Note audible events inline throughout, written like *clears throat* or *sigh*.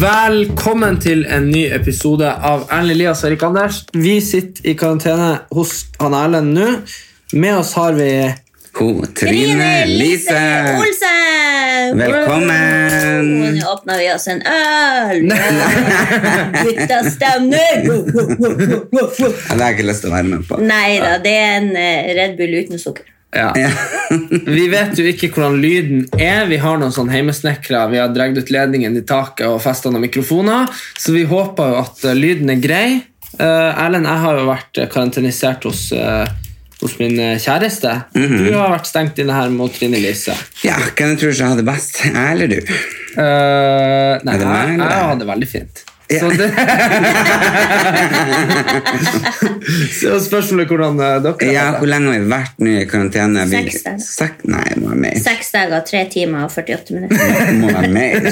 Velkommen til en ny episode av Erlend Elias og Erik Anders. Vi sitter i karantene hos han Erlend nå. Med oss har vi Ho, Trine Lise! Olsen! Velkommen! Nå åpner vi oss en øl. *laughs* Guttastemning! Det har jeg ikke lyst til å være med på. Nei da, det er en eh, Red Bull uten sukker. Ja. *laughs* Vi vet jo ikke hvordan lyden er. Vi har noen sånn heimesnekre Vi har dratt ut ledningen i taket og festa noen mikrofoner. Så vi håper jo at eh, lyden er grei. Eh, Erlend, jeg har jo vært karantenisert hos, eh, hos min kjæreste. Du har vært stengt inne her mot Trine Lise. Ja, hvem tror du har det best? Jeg eller du? Uh, nei, jeg, jeg har det veldig fint. Ja. Så, det... *laughs* Så spørsmålet er hvordan har dere Ja, hvor lenge har vi vært nå i karantene? Seks dager. Sek... Nei, det må være mer. Seks dager, tre timer og 48 minutter. Det må være mer. *laughs*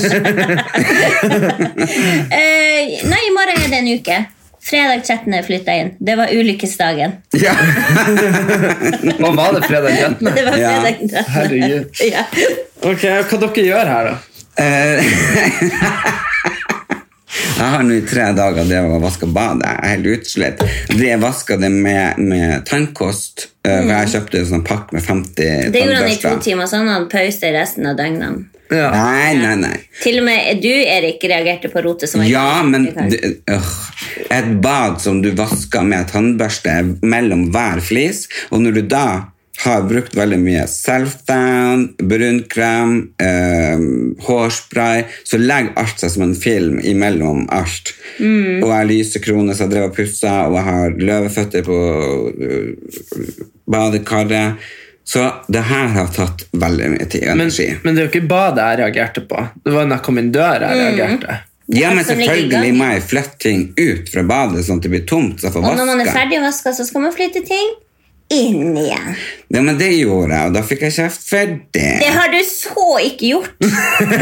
Eh, nei, i morgen er det en uke. Fredag 13. flytta jeg inn. Det var ulykkesdagen. Ja. *laughs* Hva var det fredag 13.? Det var fredag 13. Herregud. Ja. Ok, Hva dere gjør her, da? Jeg har nå i tre dager det å vaske badet. Jeg er helt utslitt. Det jeg vaska det med, med tannkost. Mm. Jeg kjøpte en sånn pakke med 50 Det gjorde han i to timer, så han hadde pause resten av døgnene. Ja. Nei, nei, nei. Til og med du, Erik, reagerte på rotet som Ja, men øh, et bad som du vasker med tannbørste mellom hver flis, og når du da har brukt veldig mye self-down, brunkrem, eh, hårspray, så legger alt seg som en film imellom alt. Mm. Og jeg har lysekrone, som jeg drev og pussa, og jeg har løveføtter på øh, badekaret. Så det her har tatt veldig mye tid og energi. men det er jo ikke badet jeg reagerte på. Det var da jeg kom inn døra jeg reagerte. Ja, men selvfølgelig må jeg flytte ting ut fra badet, sånn at det blir tomt, så jeg får Og når man er ferdig ferdig vaska, så skal man flytte ting inn igjen. Ja, men det gjorde jeg, og da fikk jeg kjeft for det. Det har du så ikke gjort. *laughs*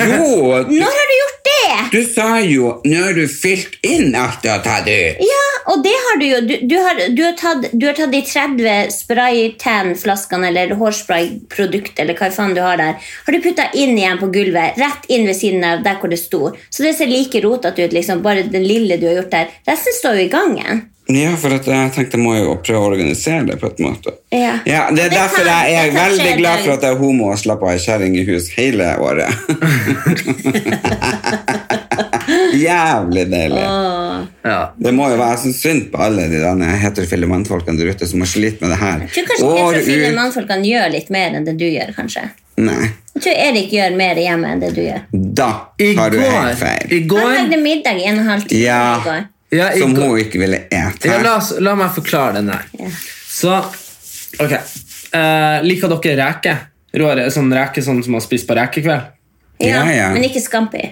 Jo, Når har du gjort det? du sa jo 'nå har du fylt inn alt du har tatt ut'. Ja, og det har du jo. Du, du, har, du, har, tatt, du har tatt de 30 spraytan-flaskene eller hårsprayprodukt eller hva faen du har der. Har du putta inn igjen på gulvet, rett inn ved siden av der hvor det sto. Så det ser like rotete ut, liksom, bare den lille du har gjort der. Resten står jo i gangen. Ja, for at jeg tenkte jeg må jo prøve å organisere det på et måte. Ja. Det er Det derfor kan- jeg er veldig glad for at jeg er homo og slapper av ei kjerring i hus hele året. *laughs* Jævlig deilig. Ja. Det må jo være sånn synd på alle de heterofile mannfolkene der ute som har slitt med det her. Jeg tror kanskje År heterofile ut- mannfolkene gjør litt mer enn det du gjør, kanskje. Nei, Jeg tror Erik gjør mer hjemme enn det du gjør. da har du helt feil. i Han lagde middag i en og en halv time Ja. i går. Ja, jeg, Som hun ikke ville ete. ja, la, oss, la meg forklare den der. Ja. Så, ok. Uh, liker dere reke? Rå, sånn reke sånn som man spiser på rekekveld? Ja, Ja, ja. Men ikke scampi.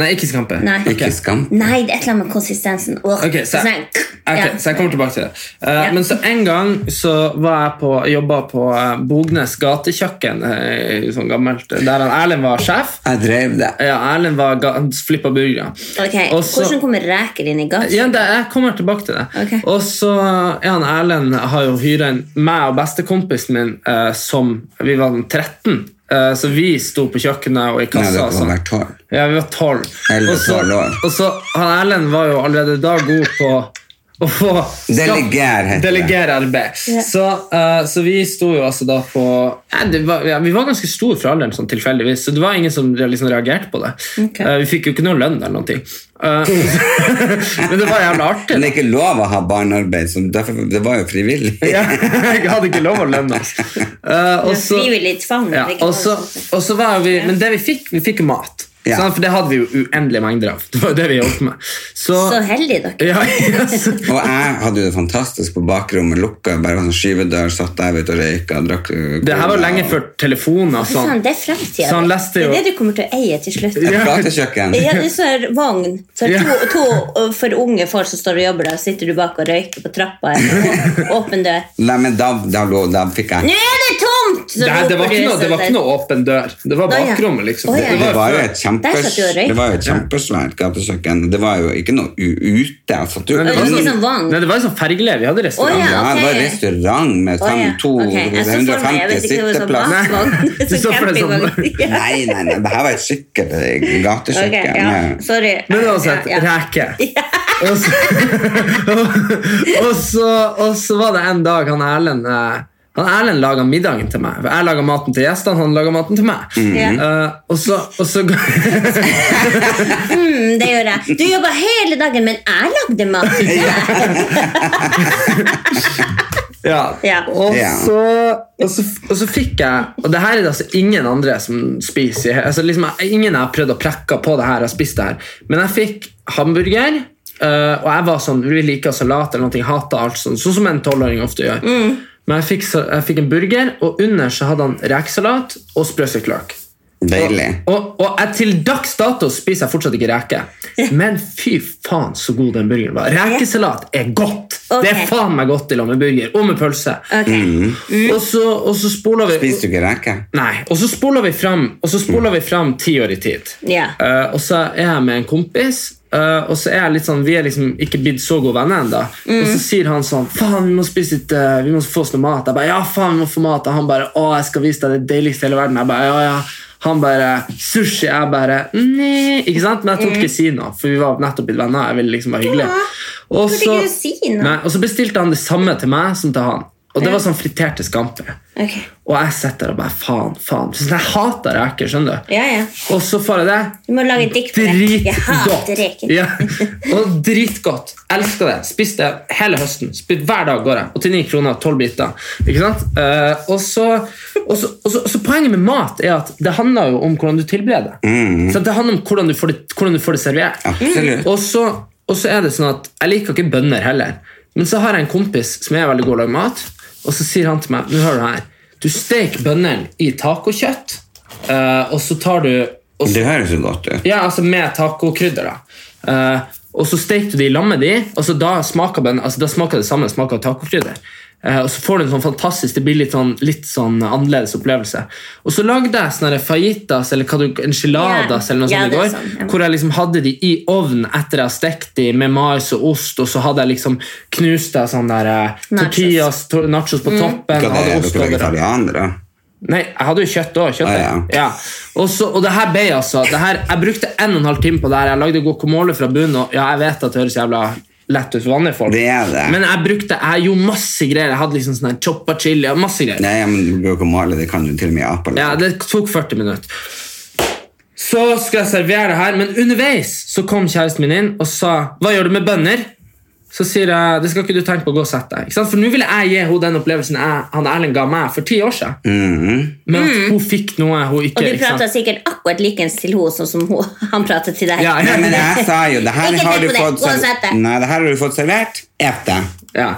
Nei, ikke skampe. Nei. Ikke skam. Nei, det er et eller annet med konsistensen. Oh. Ok, så, jeg, okay, ja. så jeg kommer tilbake til det. Uh, Ja. Men så en gang så var jeg på, jobba på eh, Bognes gatekjøkken, eh, sånn gammelt, der Erlend var sjef. Jeg drev det. Ja, Erlend var flippa burgere. Ok, Også, Hvordan kommer reker inn i gaten? Ja, det, jeg kommer tilbake til det. Okay. Og så han Erlend har jo hyra inn meg og bestekompisen min uh, som Vi var 13, eh, så vi sto på kjøkkenet og i kassa. Nei, og var tolv. Ja, vi var tolv. Og så han Erlend var jo allerede da god på å få Deleger. Delegere arbeid. Så, uh, så vi sto jo altså da på ja, det var, ja, Vi var ganske store for alderen, sånn tilfeldigvis, så det var ingen som liksom reagerte på det. Eh, vi fikk jo ikke noe lønn eller noe. Uh, *laughs* men det var jævla artig. Men det er ikke lov å ha barnearbeid, så derfor, det var jo frivillig. *laughs* Ja, jeg hadde ikke lov å lønne oss. *laughs* Eh, og så- Frivillig tvang. ja, det er og så, og så var vi, men det vi fikk, vi fikk mat. Ja. Sånn, For det hadde vi jo uendelige mengder av. *laughs* Det var det vi holdt med. Så, Så heldig dere. ja, yes. *laughs* Og jeg hadde jo det fantastisk på bakrommet, lukka bare sånn skyvedør, satt der ute og røyka. Drakk uh, Det her var cola lenge og- før telefoner Sånn, sånn. det er fremtida. Så han det. er det du kommer til å eie til slutt. Et gatekjøkken. Ja, det er sånn vogn. Så er to, to uh, for unge folk som står og jobber der, sitter du bak og røyker på trappa. eller Åpen dør. Nei, men da, da, da, da fikk Nå er det tomt! Så Det, det, var ikke noe, det var ikke noe åpen dør. Det var bakrommet, liksom. Det var jo et kjempes, et kjempesvært gatesøkken. Det var jo ikke noe u ute. Altså, du, det var Ikke sånn-. Nei, det var jo sånn fergeleir. Vi hadde restaurant. Ja. Ja, det var restaurant med Å, fem, ja. to, Ok, jeg så for meg, jeg vet 150 ikke hva det var, sitteplasser. Nei. *laughs* Nei, nei, nei, det her var et skikkelig gatekjøkken. Sorry. Men uansett, Ja, ja. reke. *laughs* Og så, *laughs* og, så, og så var det en dag han Erlend eh, han Erlend laga middagen til meg. Jeg laga maten til gjestene, han laga maten til meg. Ja. Uh, og så, og så *laughs* Mm, det gjør jeg. Du jobba hele dagen, men jeg lagde mat til deg. *laughs* Ja. Ja. Og, så, og, så, og så fikk jeg Og det her er det altså ingen andre som spiser. Altså liksom, ingen har prøvd å prekke på det her. har spist det her Men jeg fikk hamburger. Uh, og jeg var sånn, vi liker salat eller noe, hater alt sånn, sånn som en tolvåring ofte gjør. Men jeg fikk, jeg fikk en burger, og under så hadde han rekesalat og løk. Deilig. Og, og jeg, til dags dato spiser jeg fortsatt ikke reke. Men fy faen så god den burgeren var. Rekesalat er godt. Det er faen meg godt i lag med burger. Og med pølse. Ok. Og så, og så spoler vi Spiser du ikke reke? Nei, og så spoler vi fram Og så spoler vi fram ti år i tid. Yeah. Uh, og så er jeg med en kompis, Uh, og så er jeg litt sånn vi er liksom ikke blitt så gode venner ennå. Og så sier han sånn Faen, vi må spise litt uh, Vi må få oss noe mat. Jeg bare Ja, faen, vi må få mat. Og han bare Å, jeg skal vise deg det deiligste i hele verden. Jeg bare Ja, ja. Han bare Sushi. Jeg bare Nei. Ikke sant? Men jeg torde ikke si noe, for vi var nettopp blitt venner. Jeg ville liksom være hyggelig. Og så, nei, og så bestilte han det samme til meg som til han. Og det var sånn friterte scampi. Ok. Og jeg sitter der og bare faen, faen. Sånn, jeg hater reker, skjønner du. Ja, ja. Og så får jeg det. Du må lage dikt på det. Jeg hater reker. Ja. Og dritgodt. Elsker det. Spiste det hele høsten. Spist hver dag går jeg. 89 kroner, 12 biter. Ikke sant? Uh, og, så, og, så, og, så, og så Poenget med mat er at det handler jo om hvordan du tilbereder. Så det handler om hvordan du får det, hvordan du får det servert. Mm. Og så, og så er det sånn at Jeg liker ikke bønner heller. Men så har jeg en kompis som er veldig god til å lage mat, og så sier han til meg Nå hører du her. Du steker bønnene i tacokjøtt, uh, og så tar du og så, Det høres jo godt ut. ja, altså med tacokrydder. Eh, og så steker du de i lammet de, og så da smaker, bønnen, altså da smaker det samme smaker tacokrydder. Eh, og så får du en sånn fantastisk, det blir litt sånn, litt sånn annerledes opplevelse. Og så lagde jeg sånne fajitas eller enchiladas yeah. eller noe Ja, sånt i går. sånn. Hvor jeg liksom hadde de i ovnen etter jeg har stekt de med mais og ost, og så hadde jeg liksom knust jeg sånn der eh, Nachos. tortillas, to nachos på toppen. Hva det er det, dere vegetarianere? Nei, jeg hadde jo kjøtt òg. Ah, ja. ja. Og, så, og det her ble altså det her, Jeg brukte en og en halv time på det her. Jeg lagde guacamole fra bunnen. Og ja, jeg vet at det høres jævla lett ut for vanlige folk. Det er det. Men jeg brukte jeg gjorde masse greier. Jeg hadde liksom sånn choppa chili. masse greier. Nei, men Du bruker å male, det kan du til og med i apa. Ja, Det tok 40 minutter. Så skal jeg servere det her, men underveis så kom kjæresten min inn og sa Hva gjør du med bønner? Så sier jeg det skal ikke du tenke på å gå og sette deg. For nå ville jeg gi henne den opplevelsen jeg, han Erlend ga meg for ti år siden. Men at hun fikk noe hun ikke Og du prata sikkert akkurat likens til henne som, som hun, *laughs* han pratet til deg. Ja, ja, men jeg sa jo det her *laughs* har du fått, det. Nei, det her har du fått servert. Et det. ja.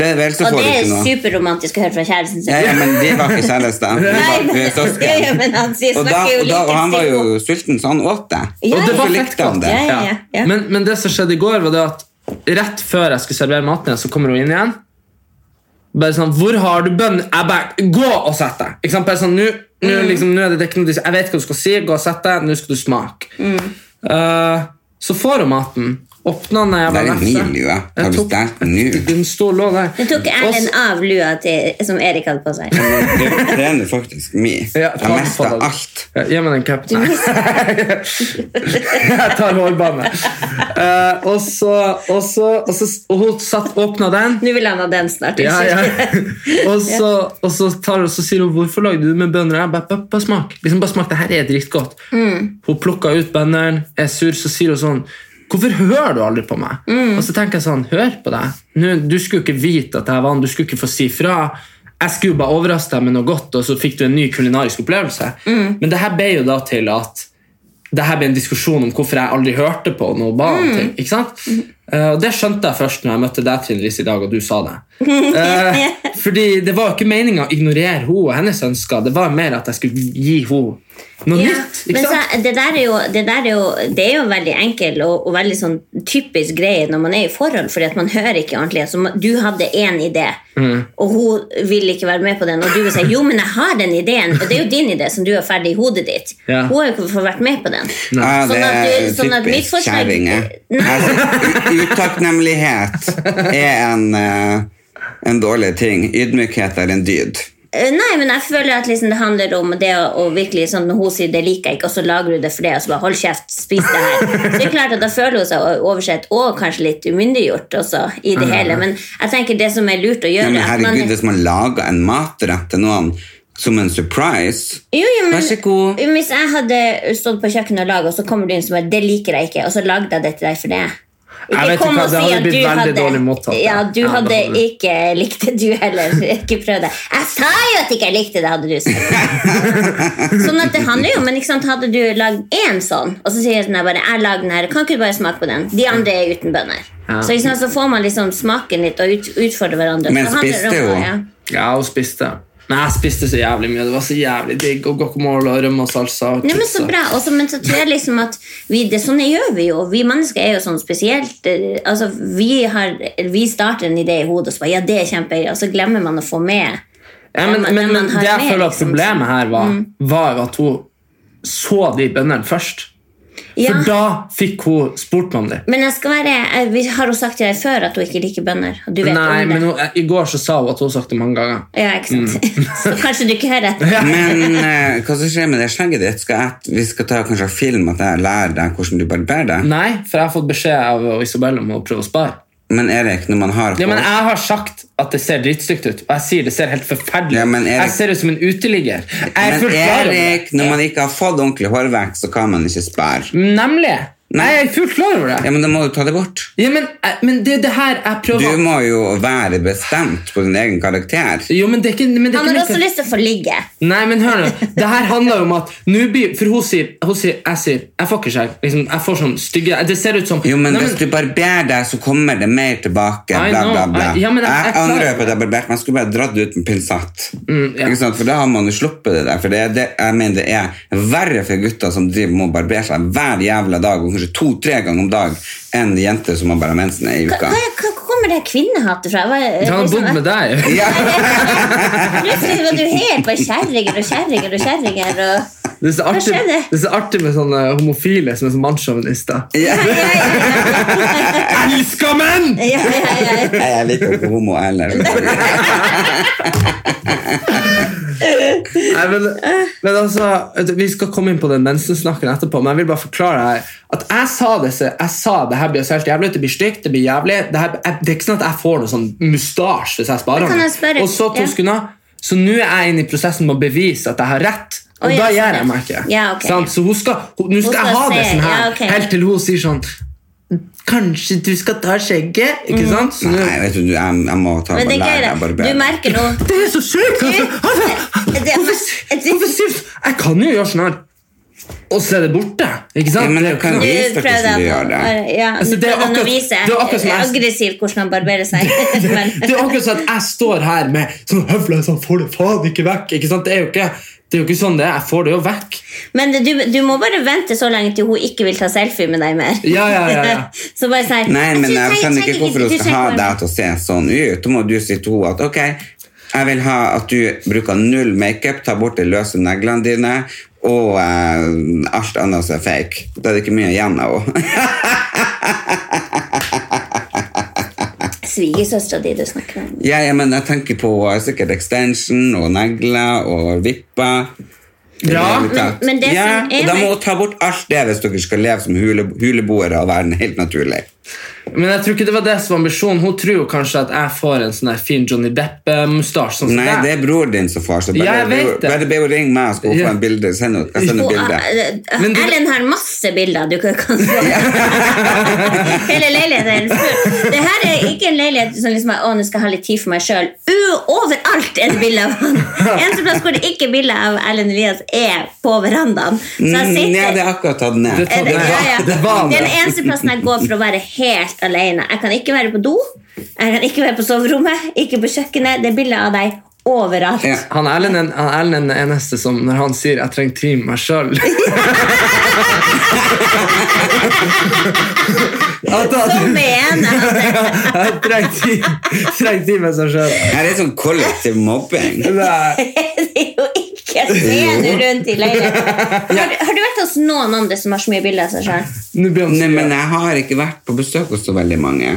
Det er vel Og det er superromantisk å høre fra kjæresten sin. Ja, ja, men de var ikke kjærester. *laughs* Nei, var ja, han sier, Og, da, og, da, og han var jo sulten, så han åt det. Ja, Og det var fett godt. Ja, ja, ja, ja. Men, men det som skjedde i går, var det at rett før jeg skulle servere maten så kommer hun inn igjen. Bare sånn 'Hvor har du? Jeg bare 'Gå og sett deg!' Ikke sant? Bare sånn, nå, nå, Mm. liksom, nå er det, ikke noe, Jeg vet hva du skal si. Gå og sett deg. Nå skal du smake. Mm. Uh, så får hun maten, Åpna den jeg Det var er min lue. Har du stjålet den nå? Den står lå der. Du tok Erlend av lua til, som Erik hadde på seg. Det trener er faktisk min. Ja, Jeg mista alt. Ja, Gi meg den capen. *laughs* jeg tar hårbåndet. Eh, og, så, og, så, og, så, og hun satt åpna den. Nå vil han ha den snart. Ja, ja. *laughs* Og, så, og så, tar, så sier hun 'hvorfor lagde du det med bønner?' Jeg bare, bare, bare smak. Liksom, bare smak, det her er dritgodt. Hun plukka ut bønnene, er sur, så sier hun sånn 'Hvorfor hører du aldri på meg?' Og så tenker jeg sånn 'Hør på deg. Nå, du skulle ikke vite at det her var han, du skulle ikke få si fra.' Jeg skulle bare overraske deg med noe godt, og så fikk du en ny kulinarisk opplevelse. Men det her ble jo da til at det her ble en diskusjon om hvorfor jeg aldri hørte på noe barn. Mm. ting. ikke sant? Eh, og Det skjønte jeg først når jeg møtte deg Trine Lise, i dag, og du sa det. Eh, *laughs* fordi det var ikke meninga å ignorere henne og hennes ønsker. Det var mer at jeg skulle gi henne noe Ja, nytt. ikke men sant? så, det, der er jo, det der er jo Det er jo veldig enkel og, og veldig sånn typisk greie når man er i forhold, fordi at man hører ikke ordentlig. Så du hadde én idé, Mm. og hun vil ikke være med på den. Og du vil si jo, men jeg har den ideen. Og det er jo din idé som du har ferdig i hodet ditt. Ja. Hun har jo ikke fått vært med på den. Ja, Sånn at er du- sånn at mitt typisk forslag- kjerringer. Nei. Utakknemlighet er en, eh, en dårlig ting. Ydmykhet er en dyd. Eh, Nei, men jeg føler at liksom det handler om det å, virkelig sånn, Når hun sier 'det liker jeg ikke', og så lager du det for det, og så bare 'hold kjeft, spis det her'. Så det er klart at Da føler hun seg oversett og kanskje litt umyndiggjort også i det hele. Men jeg tenker det som er lurt å Ja, gjøre men at man- herregud, hvis man lager en matrett til noen som en surprise jo, jo, men, Vær så god. Hvis jeg hadde stått på kjøkkenet og laget, og så kommer du inn som bare 'det liker jeg ikke', og så lagde jeg det til deg for det. Vet kom ikke, og det si hadde at blitt du veldig dårlig mottatt, Ja, du Ja, hadde hadde det. ikke likt det, du heller. Ikke prøv det. Jeg sa jo at ikke jeg likte det, hadde du sagt. *laughs* sånn at det handler jo, men ikke Hadde du lagd én sånn, og så sier jeg bare, jeg lagde den her, kan ikke du bare smake på den? De andre er uten bønner. Ja. Så, ikke så får man liksom smaken litt og ut, utfordre hverandre. Men spiste hun? ja. Ja, hun spiste. Men jeg spiste så jævlig mye. Det var så jævlig digg. Og guacamole og rømme og salsa. Og Nei, men så bra. Også, men så tror jeg liksom at vi, det, sånne gjør vi jo. Vi mennesker er jo sånn spesielt. eh, Altså, vi, har, vi starter en idé i hodet, og så bare, ja, det er kjempegøy, og så glemmer man å få med Ja, men, man- men, men det jeg føler at liksom. problemet her var, var at hun så de bøndene først. Ja, For da fikk hun spurt meg om det. men jeg skal være, jeg, har hun sagt til deg før at hun ikke liker bønner? Du vet Nei, om det. men hun, I går så sa hun at hun har sagt det mange ganger. Ja, ikke sant? Mm. *laughs* så kanskje du ikke hører. etter. *laughs* Men eh, hva som skjer med det skjegget ditt? Skal jeg, vi skal ta kanskje film at jeg lærer deg hvordan du barberer deg? Nei, for jeg har fått beskjed av Isabel om å prøve å spare. Men Erik, når man har Ja, men Jeg har sagt at det ser drittstygt ut, og jeg sier det ser helt forferdelig ut. Ja, Erik- Jeg ser ut som en uteligger. Jeg Men. Erik, når man ikke har fått ordentlig hårvekst, så kan man ikke spare. Nemlig. Nei, jeg er fullt klar over det. Ja, men da må du ta det bort. Ja, men, eh, men det er det her jeg Du må jo være bestemt på din egen karakter. Jo, men det er ikke, men det er Han har ikke også lyst til å få ligge. Nei, men hør nå. Det her handler jo om at nå blir, For hun sier, hun sier Jeg sier Jeg fucker seg. Liksom, jeg får sånn stygge Det ser ut som Jo, men Nei, hvis du barberer deg, så kommer det mer tilbake. I Bla, know. bla, bla. I- ja, men jeg- jeg jeg klarer angrer på at jeg barberte meg. Jeg skulle bare dratt det ut med pinsett. Mm, ja. Ikke sant? For da har man jo sluppet det der. For det, er det, jeg mener det er verre for gutter som driver med å barbere seg hver jævla dag, og kanskje to-tre ganger om dag, enn jenter som har bare mensen i Hva, uka. hva, hva kommer det kvinnehatet fra? Hva, Han har liksom- bodd med deg. *laughs* Ja. Plutselig var du helt på kjerringer og kjerringer og kjerringer. Og... Det er så artig, det er så artig med sånne homofile som er sånn mannssjåvinister. Ja. Ja, ja, ja. *laughs* Elsker menn! Ja, ja, ja. Jeg er litt ikke homo heller. *laughs* Nei, men, men altså, Vi skal komme inn på den mensensnakken etterpå, men jeg vil bare forklare deg at jeg sa det, jeg sa det her blir så helt jævlig det blir stygt, det blir jævlig. Det, her, jeg, det er ikke sånn at jeg får noe sånn mustasje hvis jeg sparer den. Og så to ja. sekunder. Så nå er jeg inne i prosessen med å bevise at jeg har rett. Og oh, ja, da gjør jeg meg ikke. Ja, okay. Så hun skal, hun, nå skal, skal jeg ha det sånn her, ja, okay. helt til hun sier sånn Kanskje du skal ta skjegget? Ikke Mm. sant? Så Nei, vet du, jeg, jeg må ta Men det er lære meg. Du barbere. merker nå *laughs* Det er så sykt! Altså, *laughs* altså, hvorfor, sier du Jeg kan jo gjøre sånn her, og så er det borte. Ikke sant? Ja, men Det er du vise Du deg hvordan du gjør det. Ja, Altså, du det er akkurat- vise det er akkurat som jeg- aggressivt hvordan han barberer seg. *laughs* Det er akkurat sånn at jeg står her med sånn høvler som får det faen ikke vekk. Ikke sant? Det er jo ikke, det er jo ikke sånn det er. Jeg får det jo vekk. men du, du må bare vente så lenge til hun ikke vil ta selfie med deg mer. Ja, ja, ja, ja. *laughs* så bare si Nei, men jeg skjønner ikke hvorfor hun skal ha deg til å se sånn ut. Da må du si til henne at ok, jeg vil ha at du bruker null makeup, tar bort de løse neglene dine, og eh, alt annet som er fake. Da er det ikke mye igjen av henne. *laughs* Svigersøstera di du snakker om. Ja, ja, men jeg tenker på sikkert extension og negler og vipper. Bra. Ja, men- men det ja, som er og da må dere ta bort alt det hvis dere skal leve som hule, huleboere og være helt naturlig. Men jeg tror ikke det var det som var ambisjonen. Hun tror jo kanskje at jeg får en sånn fin Johnny Depp-mustasje. Sånn som Nei, det er bror din som får, så Ja, bare, jeg vet det. bare be henne ringe meg, så skal hun Ja. få en bilde. Send henne sender bilde. uh, du- Ellen har masse bilder du kan se. *laughs* Hele leiligheten er full. Det her er ikke en leilighet som liksom er, å, nå skal jeg ha litt tid for meg sjøl. Overalt er det bilde av han. *laughs* Eneste plass hvor det ikke er bilde av Ellen Elias, er på verandaen. Så jeg Mm, ja, det er akkurat tatt ned. Det tatt det, ned. ja, ja. Det var det er den eneste plassen jeg går for å være helt alene. Jeg kan ikke være på do, jeg kan ikke være på soverommet, ikke på kjøkkenet. Det er bilde av deg overalt. Ja. Han Erlend er- han Erlend er den eneste som når han sier 'jeg trenger tid med meg sjøl' *laughs* Som mener han. Jeg *laughs* trenger tid, trenger tid med seg sjøl. Her er sånn kollektiv mobbing. *laughs* Det er jo ikke scene rundt i leiligheten. Har, du- har du vært hos noen andre som har så mye bilder av seg sjøl? Nei, men jeg har ikke vært på besøk hos så veldig mange.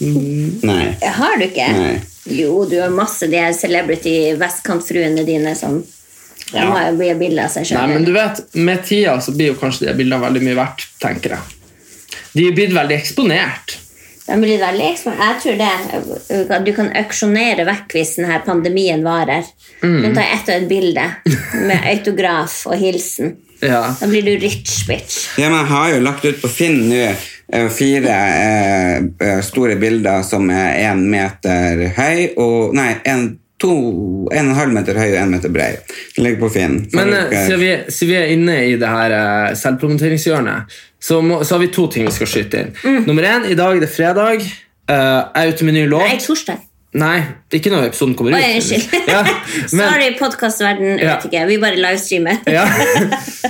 Nei. Har du ikke? Nei. Jo, du har masse de her celebrity vestkantfruene dine som ja. må jo mye bilde av seg sjøl. Nei, men du vet, Med tida så blir jo kanskje de bildene veldig mye verdt, tenker jeg. De er blitt veldig eksponert. De blir veldig eksponert. Jeg tror det. Du kan auksjonere vekk hvis denne pandemien varer. Du kan ta ett og et bilde med autograf og hilsen. *laughs* Ja. Da blir du rich bitch. Ja, men jeg har jo lagt ut på Finn nå fire eh, eh, store bilder som er én meter høy og Nei, en, to, en og en halv meter høy og en meter brei. Det ligger på Finn. Men eh, dere- siden vi, siden vi er inne i det her eh, selvpromoteringshjørnet, så, må, så har vi to ting vi skal skyte inn. Nummer én, i dag det er fredag. eh, jeg er ute med ny låt. Nei, torsdag. Nei, det er ikke når episoden kommer ut. Oi, unnskyld. *laughs* Ja, *laughs* men, Sorry, podkastverden. Ja. Ikke. Vi bare livestreamer. *laughs* ja.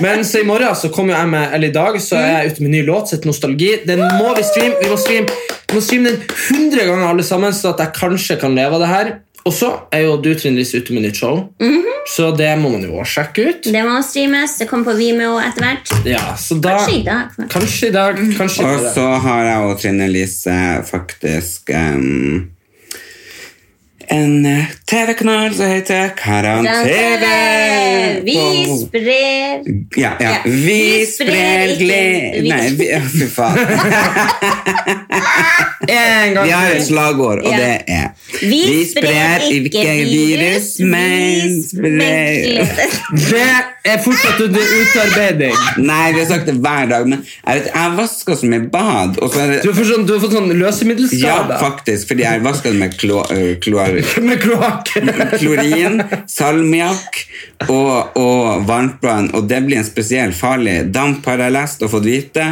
Men så i morgen så kommer jeg med, eller i dag så er jeg ute med ny låt, Sett Nostalgi. Den må vi streame. Vi må streame, vi må streame den 100 ganger alle sammen, så at jeg kanskje kan leve av det her. Og så er jo du Trine Lise ute med nytt show, så det må man jo også sjekke ut. Det må streames. Det kommer på Vimeo etter hvert. Ja, så da, Kanskje i dag. Kanskje i dag, kanskje Og så har jeg og Trine Lise faktisk em, en TV-kanal som heter Karan-TV. Vi sprer Ja, ja. Vi sprer glede Nei, vi, fy faen. *laughs* En gang Vi har et slagord, og Ja. det er Vi sprer ikke virus, men vi sprer glede. *laughs* Er fortsatt under utarbeiding. Nei, vi har sagt det hver dag, men jeg, vet, jeg vasker som i bad. Og så er det, Du har fått sånn, du har fått sånn ja, faktisk, fordi jeg vasker det med klo, øh, *laughs* med kloakk. klorin, salmiakk og, og varmtvann, og det blir en spesiell farlig damp, har jeg lest og fått vite.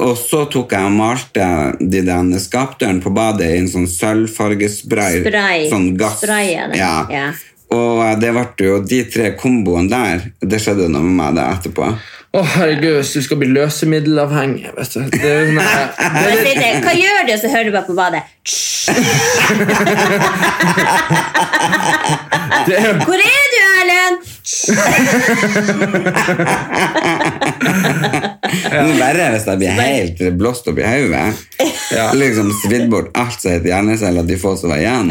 Og så tok jeg og malte de den skapdøren på badet i en sånn sølvfargespray. Spray. Sånn gass. Spray Ja. ja. Og det ble jo de tre komboene der, det skjedde noe med meg da etterpå. Å, herregud, hvis du skal bli løsemiddelavhengig vet du. Det er, sånn *laughs* det, Hva gjør du? og Så hører du bare på badet. *laughs* det er, Hvor er du, Erlend? *laughs* Enda verre hvis jeg blir helt blåst opp i hodet. Ja. Liksom svidd bort alt som heter hjerneceller, de få som var igjen.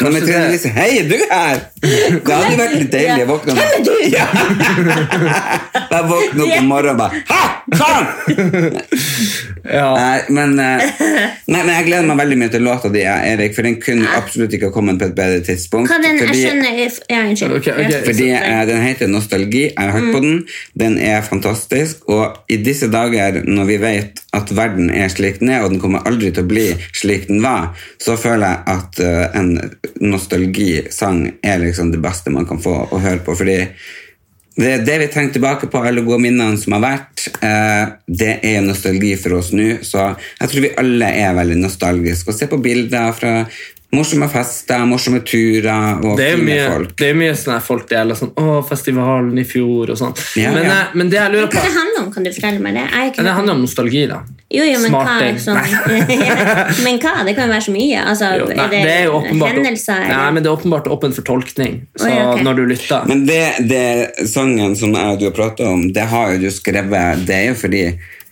Når det- Trine Lise, Hei, du her? *laughs* Det hadde vært litt deilig å våkne Hvem er du? Ja. *laughs* Jeg våkner opp om morgenen og bare Ha! Sånn! *laughs* ja. Nei, men, eh, nei, men jeg gleder meg veldig mye til låta di, Erik, for den kunne absolutt ikke ha kommet på et bedre tidspunkt. Hva den, jeg skjønner Ja, unnskyld. Okay, ok. Fordi eh, den heter Nostalgi. Jeg har hørt på den. Den er fantastisk. Og i disse dager, når vi vet at verden er slik den er, og den kommer aldri til å bli slik den var, så føler jeg at uh, en nostalgisang er liksom det beste man kan få å høre på. Fordi det, det vi tenker tilbake på, alle gode minnene som har vært, eh, det er nostalgi for oss nå. Så jeg tror vi alle er veldig nostalgiske. Og se på bilder fra morsomme fester, morsomme turer og Det fine mye, folk. det er mye sånn folk deler sånn Å, festivalen i fjor og sånn. Ja, men, ja. eh, men det jeg lurer på Hva det handler om? Kan du fortelle meg det? Jeg ikke Det handler om nostalgi, da. Jo, jo, men hva, sånn, *laughs* men hva? Det kan jo være så mye. Altså, Jo, nei, er det, det er jo åpenbart, hendelser? nei, men det er åpenbart åpen for tolkning. Så Oi, okay. når du lytter Men det, det sangen som jeg og du har pratet om, det har jo du skrevet Det er jo fordi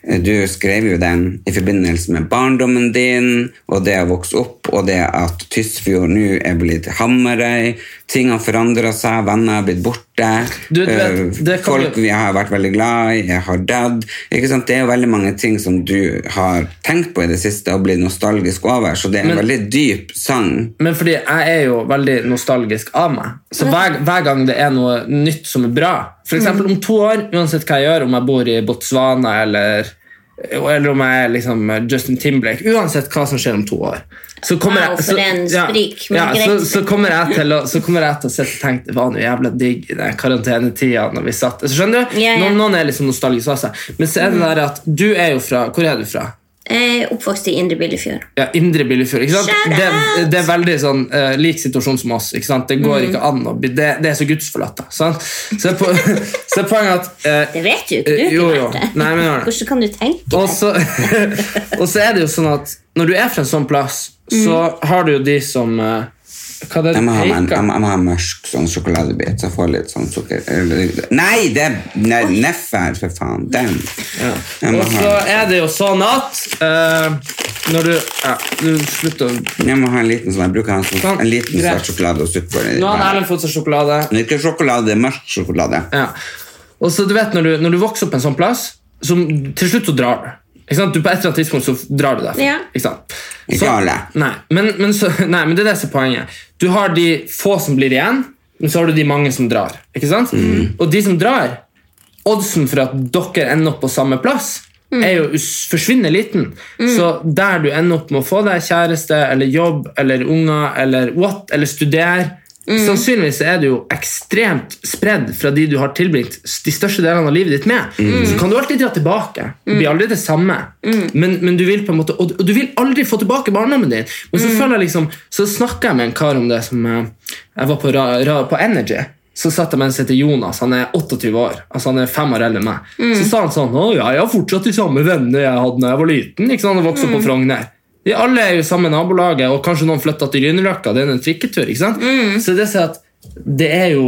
Du skrev jo den i forbindelse med barndommen din, og det å vokse opp, og det at Tysfjord nå er blitt Hamarøy. Ting har forandra seg, venner har blitt borte. Du, du vet, eh, Folk vi har vært veldig glad i, har dødd. Det er jo veldig mange ting som du har tenkt på i det siste og blitt nostalgisk over, så det er en Men- veldig dyp sang. Men fordi jeg er jo veldig nostalgisk av meg. Så hver, hver gang det er noe nytt som er bra For eksempel om to år, uansett hva jeg gjør, om jeg bor i Botswana eller, eller om jeg er liksom Justin Timberlake, uansett hva som skjer om to år så kommer jeg, for en ja, så, så, kommer jeg til å, så kommer jeg til å sitte og tenke det var noe jævla digg i den karantenetida når vi satt så Skjønner du? Noen, noen er liksom nostalgiske av seg. Men så er det der at du er jo fra Hvor er du fra? Er oppvokst i Indre Billefjord. Ja, Indre Billefjord. ikke sant? Det, det er veldig sånn uh, lik situasjon som oss. ikke sant? Det går Mm. ikke an å bli Det, det er så gudsforlatt. da, sant? Så *laughs* så er poenget at uh, Det vet du ikke. Du Eh, jo, jo. Nei, men. Hvordan kan du tenke og så, *laughs* og så er det jo sånn at når du er fra en sånn plass, så Mm. har du jo de som eh, Hva det Jeg må ha, meg en, jeg må, jeg må ha mørk sånn sjokoladebit, så jeg får litt sånn sukker eller- Nei, det er nei, Neffær, for faen. Den. Jeg må Og så ha, er det jo sånn at eh, når du ja, du slutter å jeg må ha en liten sånn, jeg bruker å ha en, sånn, Sånn, en liten greit. svart sjokolade og i. Nå har Erlend fått seg sjokolade. Men Ikke sjokolade, mørk sjokolade. Ja. Og så du vet, når du, når du vokser opp en sånn plass, som til slutt så drar du. Ikke sant? Du På et eller annet tidspunkt så drar du derfra. Ja. Ikke sant? Ikke Så- alle. Nei men, men så, nei, men det er det som er poenget. Du har de få som blir igjen, men så har du de mange som drar. Ikke sant? Mm. Og de som drar, oddsen for at dere ender opp på samme plass, er jo forsvinnende liten. Så der du ender opp med å få deg kjæreste eller jobb eller unger eller what, eller studere Sannsynligvis er du jo ekstremt spredd fra de du har tilbringt de største delene av livet ditt med. Så kan du alltid dra tilbake. Det blir aldri det samme. Men, men du vil på en måte Og, du vil aldri få tilbake barndommen din. Men så føler jeg liksom Så snakka jeg med en kar om det som eh, Jeg var på, ra, ra, på Energy. Så satt jeg med en som heter Jonas. Han er 28 år. Altså Han er fem år eldre enn meg. Så sa han sånn Å, ja, jeg har fortsatt de samme vennene jeg hadde da jeg var liten. Ikke sant? Han vokste opp på Frogner. De alle er jo samme nabolaget, og kanskje noen flytta til Grünerløkka. Det er en trikketur. ikke sant? Så det, er at det er jo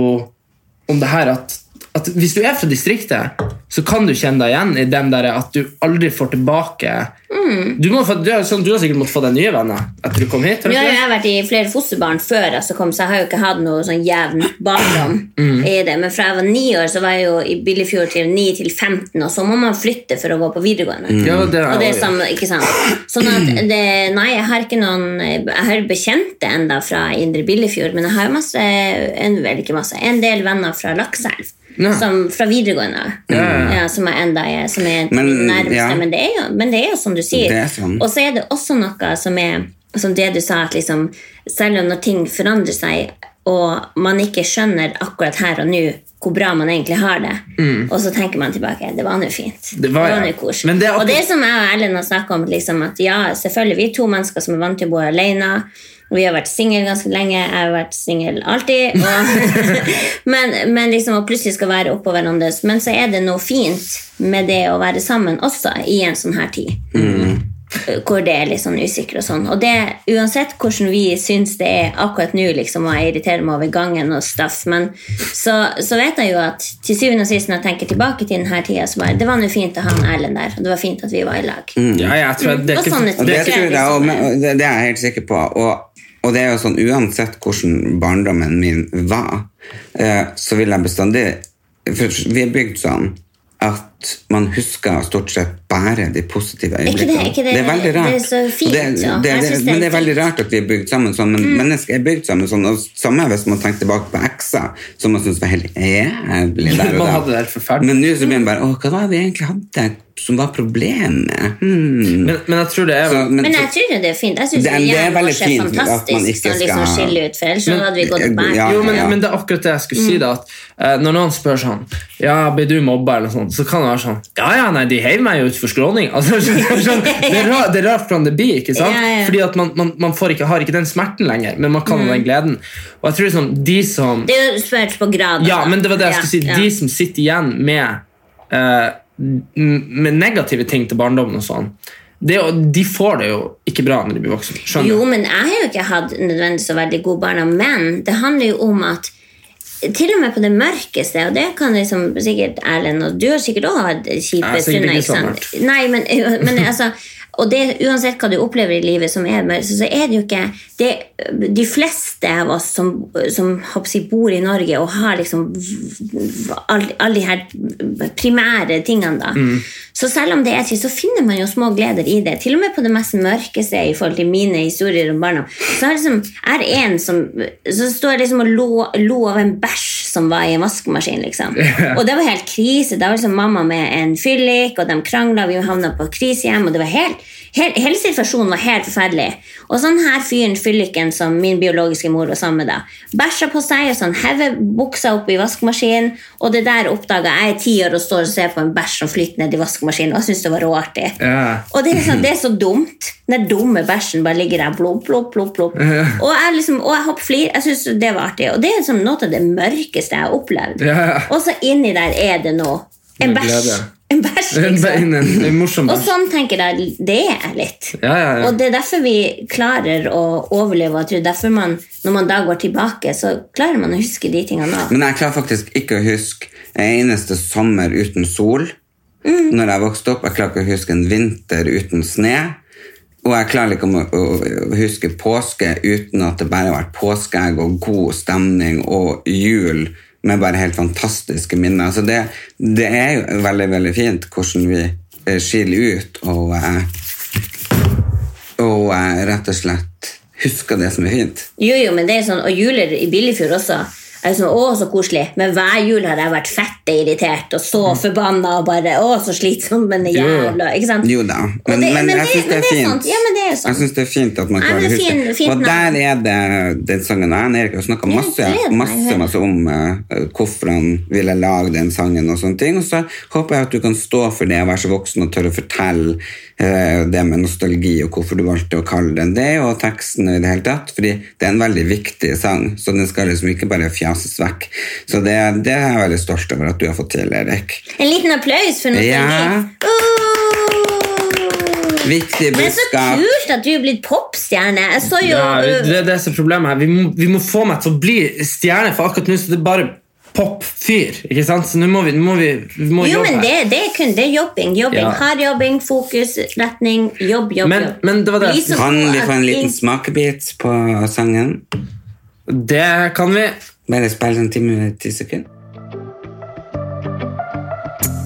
om det her at, at hvis du er fra distriktet, så kan du kjenne deg igjen i den der at du aldri får tilbake du, må, du, har, sånn, du har sikkert måttet få deg nye venner etter du kom hit. har du Nå har jeg vært i flere fosterbarn før jeg så kom, så jeg har jo ikke hatt noe sånn jevn barndom Mm. i det. Men fra jeg var ni år, så var jeg jo i Billefjord til 9 til 15, og så må man flytte for å gå på videregående. Ja, det er Og det er jeg samme, ikke sant? Sånn at det, nei, jeg har ikke noen Jeg har bekjente enda fra Indre Billefjord, men jeg har masse en, vel ikke masse, en del venner fra Lakselv. Ja. Som fra videregående. Ja, ja. Som er enda er, som er Men, nærmeste. Men, det er jo, men det er jo som du sier. Er sånn. Og så er det også noe som er som det du sa, at liksom, selv om når ting forandrer seg, og man ikke skjønner akkurat her og nå hvor bra man egentlig har det, og så tenker man tilbake det var nå fint. Mm. Det var, ja. nå koselig. Men det Og det som jeg og Erlend har snakka om, liksom, at ja, selvfølgelig, vi er to mennesker som er vant til å bo alene, vi har vært single ganske lenge, jeg har vært single alltid, og, *laughs* men, men liksom å plutselig skal være oppå hverandres, men så er det noe fint med det å være sammen også i en sånn her tid hvor det er litt sånn usikker og sånn. Og det, uansett hvordan vi syns det er akkurat nå, liksom, og jeg irriterer meg over gangen og stuff, men så, så vet jeg jo at til syvende og sist når jeg tenker tilbake til denne tida, så bare Det var nå fint å ha en Erlend der, og det var fint at vi var i lag. Ja, jeg tror det er Og ikke sånne Og det, Det er tror jeg, og, det, det er jeg helt sikker på. Og, og det er jo sånn, uansett hvordan barndommen min var, eh, så vil jeg bestandig For vi er bygd sånn at man husker stort sett bare de positive ikke det- ikke det- er veldig rart. det er så fint, det, det, det, det men det er veldig rart at vi er bygd sammen sånn, men mennesker er bygd sammen sånn. Og samme hvis man tenker tilbake på ekser, som man syns var helt jævlig der og Man da. det. Men nå så blir man bare Å, hva var det vi egentlig hadde som var problemet? Hmm. Men, men jeg tror det er Så, men, Men jeg tror det er fint. Jeg syns Det det er veldig fint at man fantastisk ikke som liksom skille ut, for ellers Men- hadde vi gått bært. Ja, Jo, men, ja. men det er akkurat det jeg skulle si. da at uh, Når noen spør sånn Ja, blir du mobba, eller noe sånt, så kan være sånn Ja, ja, nei, de heiv meg jo utfor skråning. *laughs* Altså, sånn, det, er rart, det er rart hvordan det blir. ikke sant? Ja, ja. Fordi at man, man, man får ikke, har ikke den smerten lenger, men man kan ha den gleden. Og jeg tror liksom de som Det spørs på grad. Ja, men det var det jeg skulle si. De som sitter igjen med, uh, med negative ting til barndommen og sånn, det, de får det jo ikke bra når de blir voksne. Skjønner Jo, men jeg har jo ikke hatt nødvendigvis så veldig god barna, men det handler jo om at til og med på det mørkeste, og det kan liksom sikkert Erlend, og du har sikkert også hatt kjipe stunder. Nei, men, *laughs* men altså og det, uansett hva du opplever i livet som er så, er det jo ikke det, De fleste av oss som, som jeg, bor i Norge og har liksom alle all de her primære tingene, da. Mm. Så selv om det er trist, så finner man jo små gleder i det. Til og med på det mest mørkeste i forhold til mine historier om barna. Så er, liksom, er det en som Så står jeg liksom og lo, lo av en bæsj som var i en vaskemaskin, liksom. Og det var helt krise. Da var liksom mamma med en fyllik, og de krangla, vi havna på krisehjem, og det var helt Hele, hele situasjonen var helt forferdelig. Og sånn her fyren fylliken som min biologiske mor var sammen med, da, bæsja på seg og sånn, hever buksa opp i vaskemaskinen, og det der oppdaga jeg er ti år og står og ser på en bæsj som flytter ned i vaskemaskinen, og jeg syns det var råartig. Ja. Og det er, sånn, det er så dumt. Den dumme bæsjen bare ligger der, plopp, plopp, plopp. plopp. Og jeg liksom, og jeg hopper flir. Jeg syns det var artig. Og det er liksom noe av det mørkeste jeg har opplevd. Ja, ja. Og så inni der er det noe. En bæsj. En bæsj, liksom. en, en morsom Og sånn tenker jeg det er litt. Ja, ja, ja. Og det er derfor vi klarer å overleve. Jeg tror derfor man, når man da går tilbake, så klarer man å huske de tingene òg. Men jeg klarer faktisk ikke å huske en eneste sommer uten sol. Mm. Når jeg vokste opp, jeg klarer ikke å huske en vinter uten sne. Og jeg klarer ikke å huske påske uten at det bare har vært påskeegg og god stemning og jul med bare helt fantastiske minner. Så det, det er jo veldig, veldig fint hvordan vi eh, skiller ut og, eh, og eh, rett og slett husker det som er fint. Jo, jo, men det er sånn, og juler i Billefjord også. Er sånn, å, så koselig. Men hver jul har jeg vært fette irritert og så forbanna og bare Å, så slitsom, men jævla Ikke sant? Jo da, men, det- men, men jeg det- syns det er fint. sant. Ja, men det er sånn. Jeg synes det er fint at man klarer å huske det. Og der er det den sangen. Jeg og Erik har snakka masse, masse, masse om uh, hvorfor han ville lage den sangen. Og sånne ting. Og så håper jeg at du kan stå for det og være så voksen og tørre å fortelle uh, det med nostalgi og hvorfor du valgte å kalle den det, og teksten i det hele tatt. Fordi det er en veldig viktig sang, så den skal liksom ikke bare fjases vekk. Så det, det er jeg veldig stolt over at du har fått til, Erik. En liten applaus for nostalgi. Ja. Uh! Viktig Det er så kult at du er blitt popstjerne. Jeg så jo Ja, det er det som er problemet her. Vi må, vi må få meg til å bli stjerne, for akkurat nå så det er bare pop-fyr. ikke sant? Så nå må vi, må vi, vi må Jo, jobbe men det, det er kun det er jobbing. jobbing. Ja. Hardjobbing, fokus, retning, jobb, jobb, Men- jobb. men det var det. Kan vi få en liten smakebit på sangen? Det kan vi. Bare spill en time ti sekunder.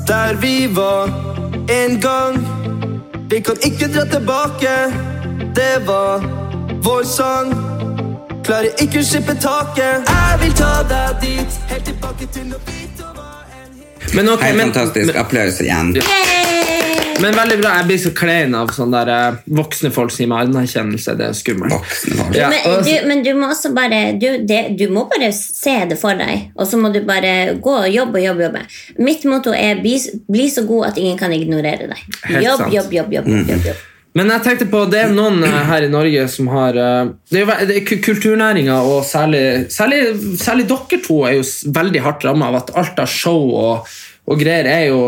Der vi var en gang. Vi kan ikke dra tilbake. Det var vår sang. Klarer ikke å slippe taket. Jeg vil ta deg dit, helt tilbake til når vi Men, okay, Helt men, fantastisk. men, Applaus igjen. Ja. men veldig bra. Jeg blir så klein av sånne der, eh, voksne folk som gir meg anerkjennelse. Det er skummelt. Ja, men, du, men du må også bare du, det, du må bare se det for deg, og så må du bare gå og jobbe og jobbe. jobbe. Mitt motto er bli, bli så god at ingen kan ignorere deg. Jobb, jobb, jobb. jobb, jobb, jobb, jobb. Men jeg tenkte på, det er noen eh, her i Norge som har eh, Det er det er kulturnæringa, og særlig, særlig, særlig dere to er jo veldig hardt ramma av at alt av show og, og greier er jo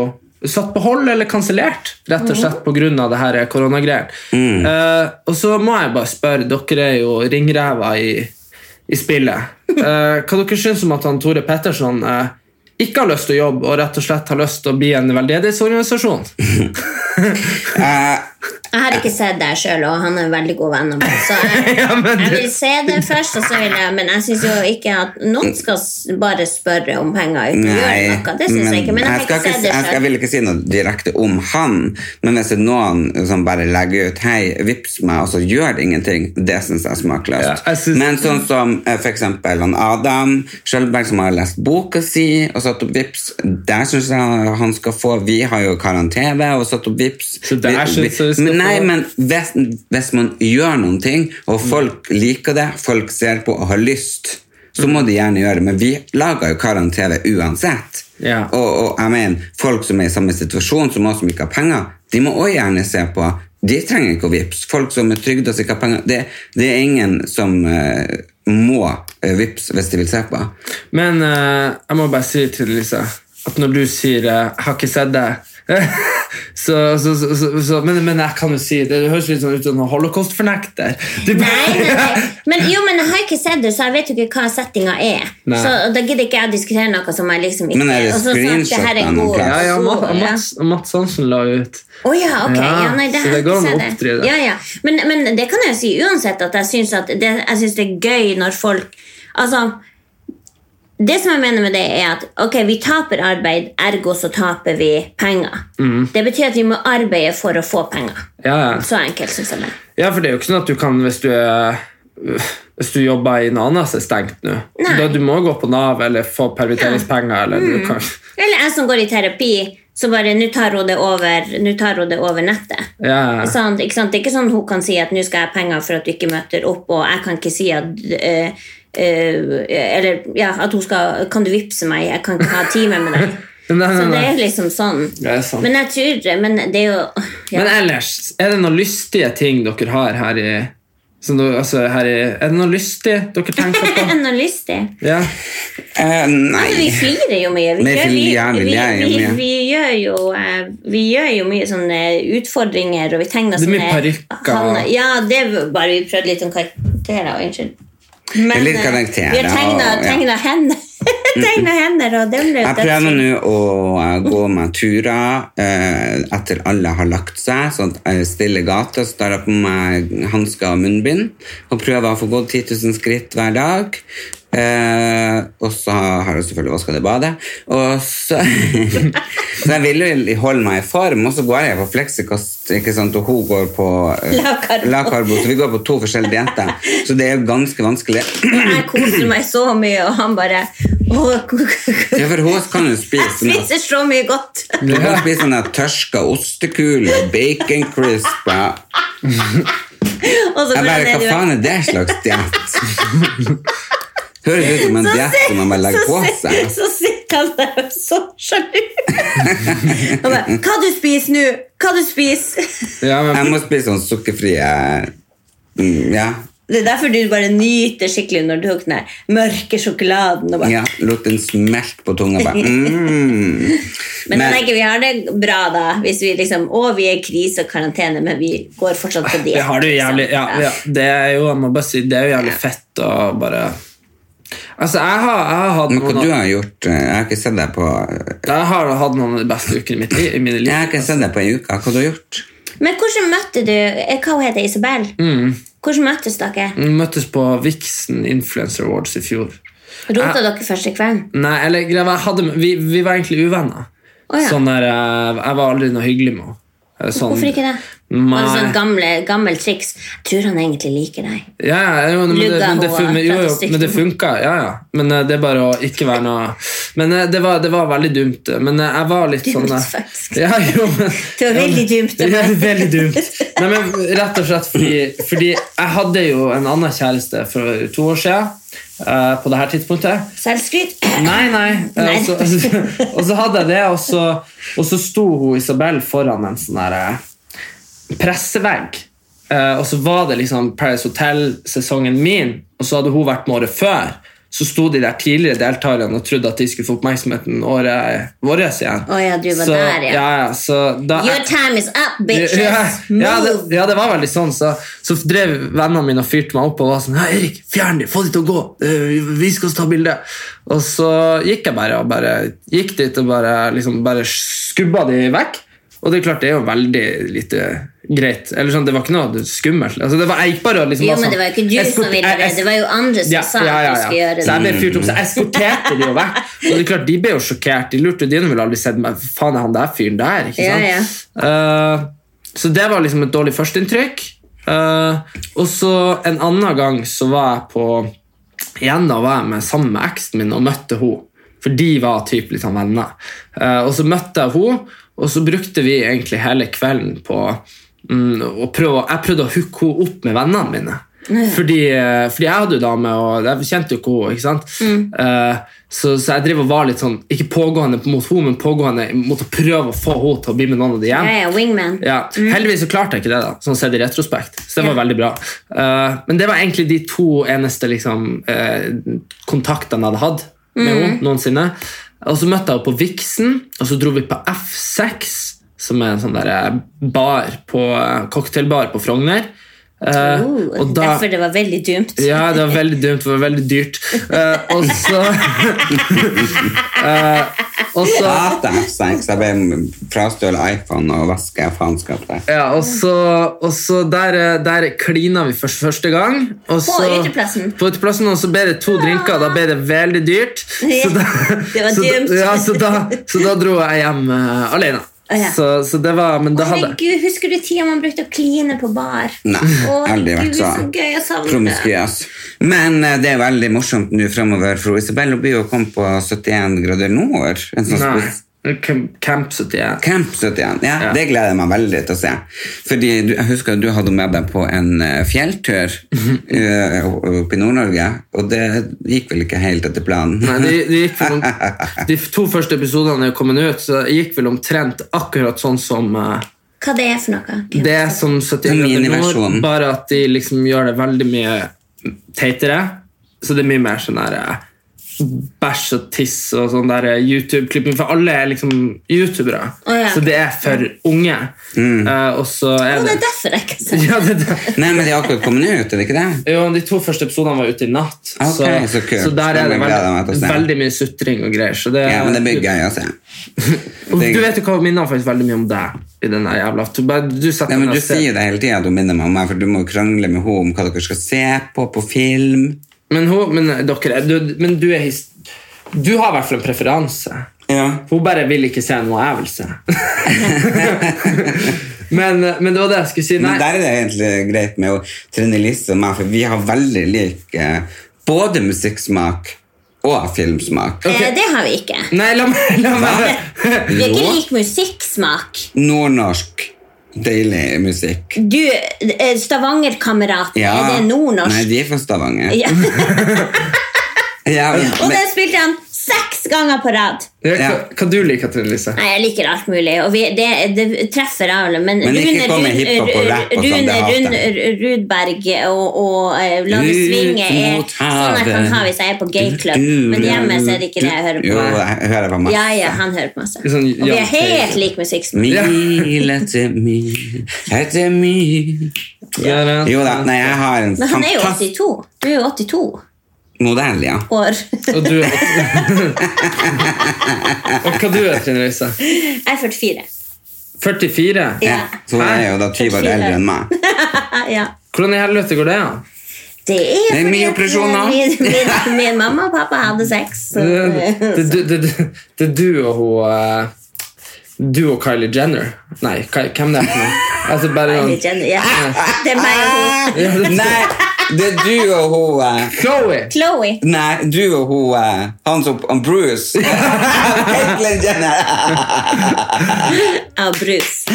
satt på hold eller kansellert, rett og slett pga. koronagreiene. Eh, og så må jeg bare spørre, dere er jo ringrever i, i spillet. Hva hva dere syns om at han Tore Petterson uh, ikke har lyst til å jobbe og rett og slett har lyst til å bli en veldedighetsorganisasjon? *laughs* Eh, Jeg har ikke sett det sjøl, og han er en veldig god venn av meg. Så jeg, *laughs* Ja, men jeg vil se det først, og så vil jeg, men jeg syns jo ikke at noen skal bare spørre om penger uten å gjøre noe. Det synes jeg ikke, men jeg jeg skal ikke det jeg, jeg vil ikke si noe direkte om han, men hvis det er noen som bare legger ut Hei, vips meg, og så gjør det ingenting, det syns jeg er smakløst. Ja, jeg synes- Men sånn som f.eks. for eksempel Adam Skjølberg, som har lest boka si og satt opp vips, der syns jeg han skal få Vi har jo Karan-TV og satt opp vips. Så der Vi- synes jeg vi skal men Nei, men hvis, hvis man gjør noen ting, og folk liker det, folk ser på og har lyst, så må de gjerne gjøre det. Men vi lager jo Karan-TV uansett. Ja. Og, og jeg mener, folk som er i samme situasjon som oss som ikke har penger, de må også gjerne se på. De trenger ikke å vips. Folk som er trygda og ikke har penger, det, det er ingen som uh, må uh, vips hvis de vil se på. Men uh, jeg må bare si til Lise at når du sier 'jeg har ikke sett det', Så, så, så, så, så, men, men jeg kan jo si det høres litt sånn ut som en holocaust-fornekter. Du- Nei, nei. Men, jo, men jeg har ikke sett det, så jeg vet jo ikke hva settinga er. Nei. Så da gidder ikke jeg å diskutere noe som jeg liksom ikke Men er det screenshot det her av noen plass? Ja, ja, Mats, ja. Mats, Mats Hansen la ut. Å ja, ok. Ja, Ja, nei, det så det går an å oppdrive. Ja, ja. Men, men det kan jeg jo si uansett at jeg syns det, det er gøy når folk Altså det som jeg mener med det er at ok, vi taper arbeid, ergo så taper vi penger. Mm. Det betyr at vi må arbeide for å få penger. Ja, ja. Så enkelt syns jeg det. ja, for det er jo ikke sånn at du kan hvis du er hvis du jobber i noe annet som er stengt nå. Da Du må gå på Nav eller få permitteringspenger. Eller mm. kan, Eller jeg som går i terapi, så bare nå tar hun det over, tar hun det over nettet. ja, Sånn? Det er ikke sånn hun kan si at nå skal jeg ha penger for at du ikke møter opp, og jeg kan ikke si at eh, Eller ja, at hun skal Kan du vippse meg? Jeg kan ikke ha time med deg. *laughs* Nei, nei, Så det er liksom sånn. Er. Men jeg tror Men det er jo ja. Men ellers, er det noen lystige ting dere har her i, som du, altså her i Er det noe lystig dere tenker på? *laughs* Noe lystig. Ja. Uh, nei. Altså, vi flirer jo mye. Vi, Vi gjør- vi, vi vi, gjør jo uh, vi gjør jo mye sånne utfordringer, og vi tegner Det er mye sånne parykker. Ja, det var bare vi prøvde litt om karakterer. Unnskyld. Men, litt eh, karakterer, Vi har tegna, ja. hender. og Jeg prøver nå å eh, gå meg turer eh, etter alle har lagt seg, sånn at jeg stiller gata, så tar jeg på meg hansker og munnbind, og prøver å få gått 10 000 skritt hver dag. Eh, og så har jeg selvfølgelig vaska det badet. Og så, *laughs* så jeg vil jo holde meg i form, og så går jeg på fleksikost, ikke sant, og hun går på eh, Lavkarbo. lavkarbo, så vi går på to forskjellige dietter. Så det er jo ganske vanskelig. Jeg koser meg så mye, og han bare Ja, for hun kan jo spise Jeg spiser så mye godt. Hun kan spise sånne tørska ostekuler, bacon crisper. Jeg bare, Hva faen er det slags diett? *laughs* Høres ut som en Så diett som man bare legger på seg. Så sitter han der er så sjalu. Han bare, Hva du spiser nå? Hva du spiser? Ja, men, Jeg må spise sånn sukkerfrie mm, Ja, Det er derfor du bare nyter skikkelig når du tok den mørke sjokoladen. Og bare, ja lot den smelte på tunga. Bare, mm. *laughs* Men jeg tenker vi har det bra da, hvis vi liksom Å, vi er i krise og karantene, men vi går fortsatt på diett. det har du jævlig liksom. ja, ja, Det er jo jeg må bare si, det er jo jævlig fett å bare Altså, jeg har, jeg har hatt Men hva noen du har gjort eh, Jeg har ikke sett deg på Jeg har hatt noen av de beste ukene i mitt liv. I mine liv. Jeg har ikke sett deg på en uke. Hva har du gjort? Men hvordan møtte du eh, Hva hun heter Isabel? Mm. Hvordan møttes dere? Vi møttes på Vixen Influencer Awards i fjor. Rota dere første kvelden? Nei, eller greia var, jeg hadde, vi, vi var egentlig uvenner. Oh, ja. Sånn der, eh, Jeg var aldri noe hyggelig med henne. Eh, Sånn, Hvorfor ikke det? Nei. Var sånn gamle, gammel triks? Jeg tror han egentlig liker deg. Ja, jo, men, det, men, det, hun, fun- jo, jo, men det funka. Ja, ja. Men eh, det er bare å ikke være noe Men eh, det var, det var veldig dumt. Men eh, jeg var litt Dumt, sånn Dumt, faktisk. Ja, jo, men, Det var veldig dumt, det *laughs* Ja, veldig dumt. Nei, men Rett og slett fordi, fordi jeg hadde jo en annen kjæreste for to år siden. Uh, på det her tidspunktet. Selvskryt? Nei, nei. *laughs* Nei. Og, så, *laughs* og så hadde jeg det, og så, og så sto hun Isabel foran en sånn der eh, pressevegg. Eh, og så var det liksom Paris Hotel-sesongen min, og så hadde hun vært med året før. Så sto de der tidligere deltakerne og trodde at de skulle få oppmerksomheten året vårt igjen. Oh, ja, du var så, der, ja. ja, ja så da, Your time is up, bitches! ja, ja, det, ja, det var veldig sånn. Så, så drev vennene mine og fyrte meg opp og var sånn Hei, Erik, fjern dem! Få dem til å gå! Eh, Vi skal ta bilde! Og så gikk jeg bare og bare gikk dit og bare, liksom, bare skubba de vekk. Og det er klart, det er jo veldig lite greit. Eller sånn, Det var ikke noe skummelt. Altså, det var, jeg gikk bare og liksom Jo, men det var jo ikke du som ville det. Det var jo andre som sa at du skulle gjøre det. Så jeg ble fyrt opp, så eskorterte de jo vekk. Og det er klart, De ble jo sjokkert. De lurte de ville aldri sett meg. Faen, er han der fyren der? ikke sant? ja. Eh, så det var liksom et dårlig førsteinntrykk. Uh, og så en annen gang så var jeg på Igjen da var jeg med, sammen med eksen min og møtte henne. For de var typ litt sånn venner. Uh, og så møtte jeg henne, og så brukte vi egentlig hele kvelden på mm, å prøve, Jeg prøvde å hooke henne opp med vennene mine. Fordi, eh, fordi jeg hadde jo dame, og jeg kjente jo ikke henne. ikke sant? Eh, så, så jeg driver og var litt sånn, ikke pågående mot henne, men pågående mot å prøve å få henne til å bli med noen av de hjem. ja, wingman. Ja, Heldigvis så klarte jeg ikke det, da, sånn sett i retrospekt. Så det var Ja. veldig bra. Uh, men det var egentlig de to eneste liksom, uh, kontaktene jeg hadde hatt med henne noensinne. Og så møtte jeg henne på Vixen, og så dro vi på F6. som er en sånn eh, bar på, cocktailbar på Frogner. Eh, Oh, og da- Derfor det var veldig dumt. ja, det var veldig dumt, det var veldig dyrt. Uh, og så uh, *laughs* Og så Hater F6. Jeg ble frastjålet iPhone og vasker faenskap der. ja, og så, og så der, der klina vi for første gang. Og På så, uteplassen? På uteplassen, og så ble det to drinker, da ble det veldig dyrt. *laughs* Så da, Det var så, dumt. Ja, så, da, så da dro jeg hjem uh, alene. Ja. Så, så det var, men da hadde Herregud, Husker du tida man brukte å kline på bar? Nei, Åh, aldri vært så så promiskuøs. Men uh, det er veldig morsomt nå framover, for Isabel blir jo kommet på 71 grader nord. En sånn Camp Camp 71. Camp 71, ja, Ja. det gleder jeg meg veldig til å se. Fordi du, jeg husker at du hadde med deg på en eh, fjelltur eh, oppe i Nord-Norge, og det gikk vel ikke helt etter planen. Nei, det, det gikk vel om, *laughs* De to første episodene er kommet ut, så det gikk vel omtrent akkurat sånn som eh, Hva det er for noe? Det er som 71 En grader bare at de liksom gjør det veldig mye teitere. Så det er mye mer sånn eh, bæsj og tiss og sånn der YouTube-klipping, for alle er liksom youtubere. Oh, ja, Så det er for unge. Eh, og så er det det er derfor jeg ikke ser *laughs* ja, det. Nei, men de har akkurat kommet ut, er det ikke det? Jo, de to første episodene var ute i natt, okay, så, så så der er det veldig, veldig mye sutring og greier. Så det, Ja, men det blir gøy å se. *laughs* Du vet jo hva minner faktisk veldig mye om deg. I den jævla Du, du Nei, men Du sier det hele tida, du minner meg om meg, for du må krangle med henne om hva dere skal se på på film. Men, hun, men, dere, er- du, men du er his, Du har i hvert fall en preferanse. Ja. Hun bare vil ikke se noe jeg vil se. *laughs* men, men det var det jeg skulle si. Nei, Men der er det egentlig greit med å trene Lise og meg, for vi har veldig lik eh, både musikksmak og filmsmak. Eh, Det har vi ikke. nei la meg, la meg. Vi har ikke lik musikksmak. Nordnorsk, deilig musikk. Du, eh, Stavanger-kameratene, Ja. er det nordnorsk? Nei, de er fra Stavanger. Ja. *laughs* Ja, Og der spilte han seks ganger på rad. Ja, hva, hva du liker du, Lise? Nei, jeg liker alt mulig, og vi, det, det treffer alle. Men, Men Rune, kom Rune- sånn, Rune, Rune. Rudberg og, og eh, La svinge er sånn jeg kan ha hvis jeg er på gayclub. Men hjemme så er det ikke det jeg hører på. Jo, jeg hører på masse. Ja, ja, han hører på masse. Sånn Og vi er helt lik musikksmak. Mil etter mil etter mil Jo da, nei, jeg har en Men han er jo 82. Du er jo 82 modell, ja. år. Og du Og hva du er, Trine Røise? Jeg er 44. 44? ja. Så hun er jo da 20 år eldre enn meg. *laughs* ja. Hvordan i helvete går det an? Det er, Det er fordi mye operasjoner. Min, min, min mamma og pappa hadde sex. Så, Det, det, det, det, det er du og hun eh, Du og Kylie Jenner. Nei, Ky- hvem det er for noe? Altså bare Kylie Jenner, ja. *laughs* Det er meg og hun. *laughs* Nei, det er du og hun uh, Chloe! Chloe. Nei, du og hun uh, Han som han Bruce. *laughs* Caitlyn Jenner. Ja, Bruce.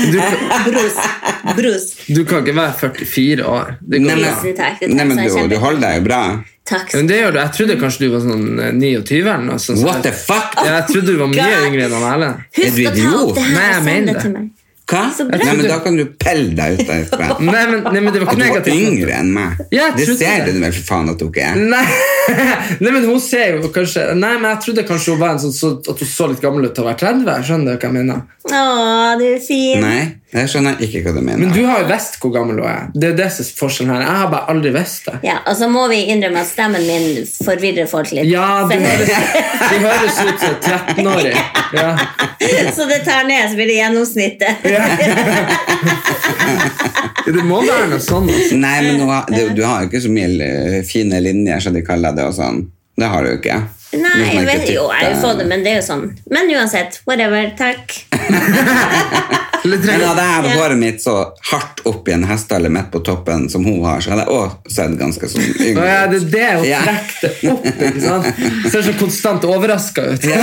Bruce. Bruce. Du kan ikke være 44 år. Det går Nei, bra. Tusen Nei, men du, du holder deg jo bra. Takk. Men det gjør du. Jeg trodde kanskje du var sånn eh, 29 eller noe sånt. What the fuck? Ja, jeg trodde du var mye God. yngre enn han Erlend. Er Husk du å ta idiot? opp det her Nei, jeg og send mener det det. til meg. Hva? Så bra. Nei, men Da kan du pelle deg ut derfra. Nei, men, nei, men det var At ikke du var negativt. yngre enn meg. Ja, jeg det trodde ser det. du vel for faen at du ikke er. Nei. *laughs* nei, men hun ser jo kanskje Nei, men jeg trodde kanskje hun var en sånn så, at hun så litt gammel ut til å være 30. Skjønner du hva jeg mener? Å, du er fin. Nei, det skjønner ikke hva du mener. Men du har jo visst hvor gammel hun er. Det er det som er forskjellen her. Jeg har bare aldri visst det. Ja, Og så må vi innrømme at stemmen min forvirrer folk litt. Ja, du høres, du høres ut som 13-åring. Ja. *laughs* så det tar ned, så blir det gjennomsnittet. *laughs* Det må være noe også. Nei, men du har, du, du har jo ikke så mye fine linjer, som de kaller det. og sånn. Det har du jo ikke. Nei, jeg vet jo, jeg har fått det, men det er jo sånn. Men uansett, whatever. Takk. *laughs* Men hadde jeg hatt håret mitt så hardt opp i en hestehale midt på toppen som hun har, så hadde jeg òg sett ganske sånn yngre ut. ja, det er det hun Ja. trekte opp. ikke sant? Ser så konstant overraska ut. Det *laughs* har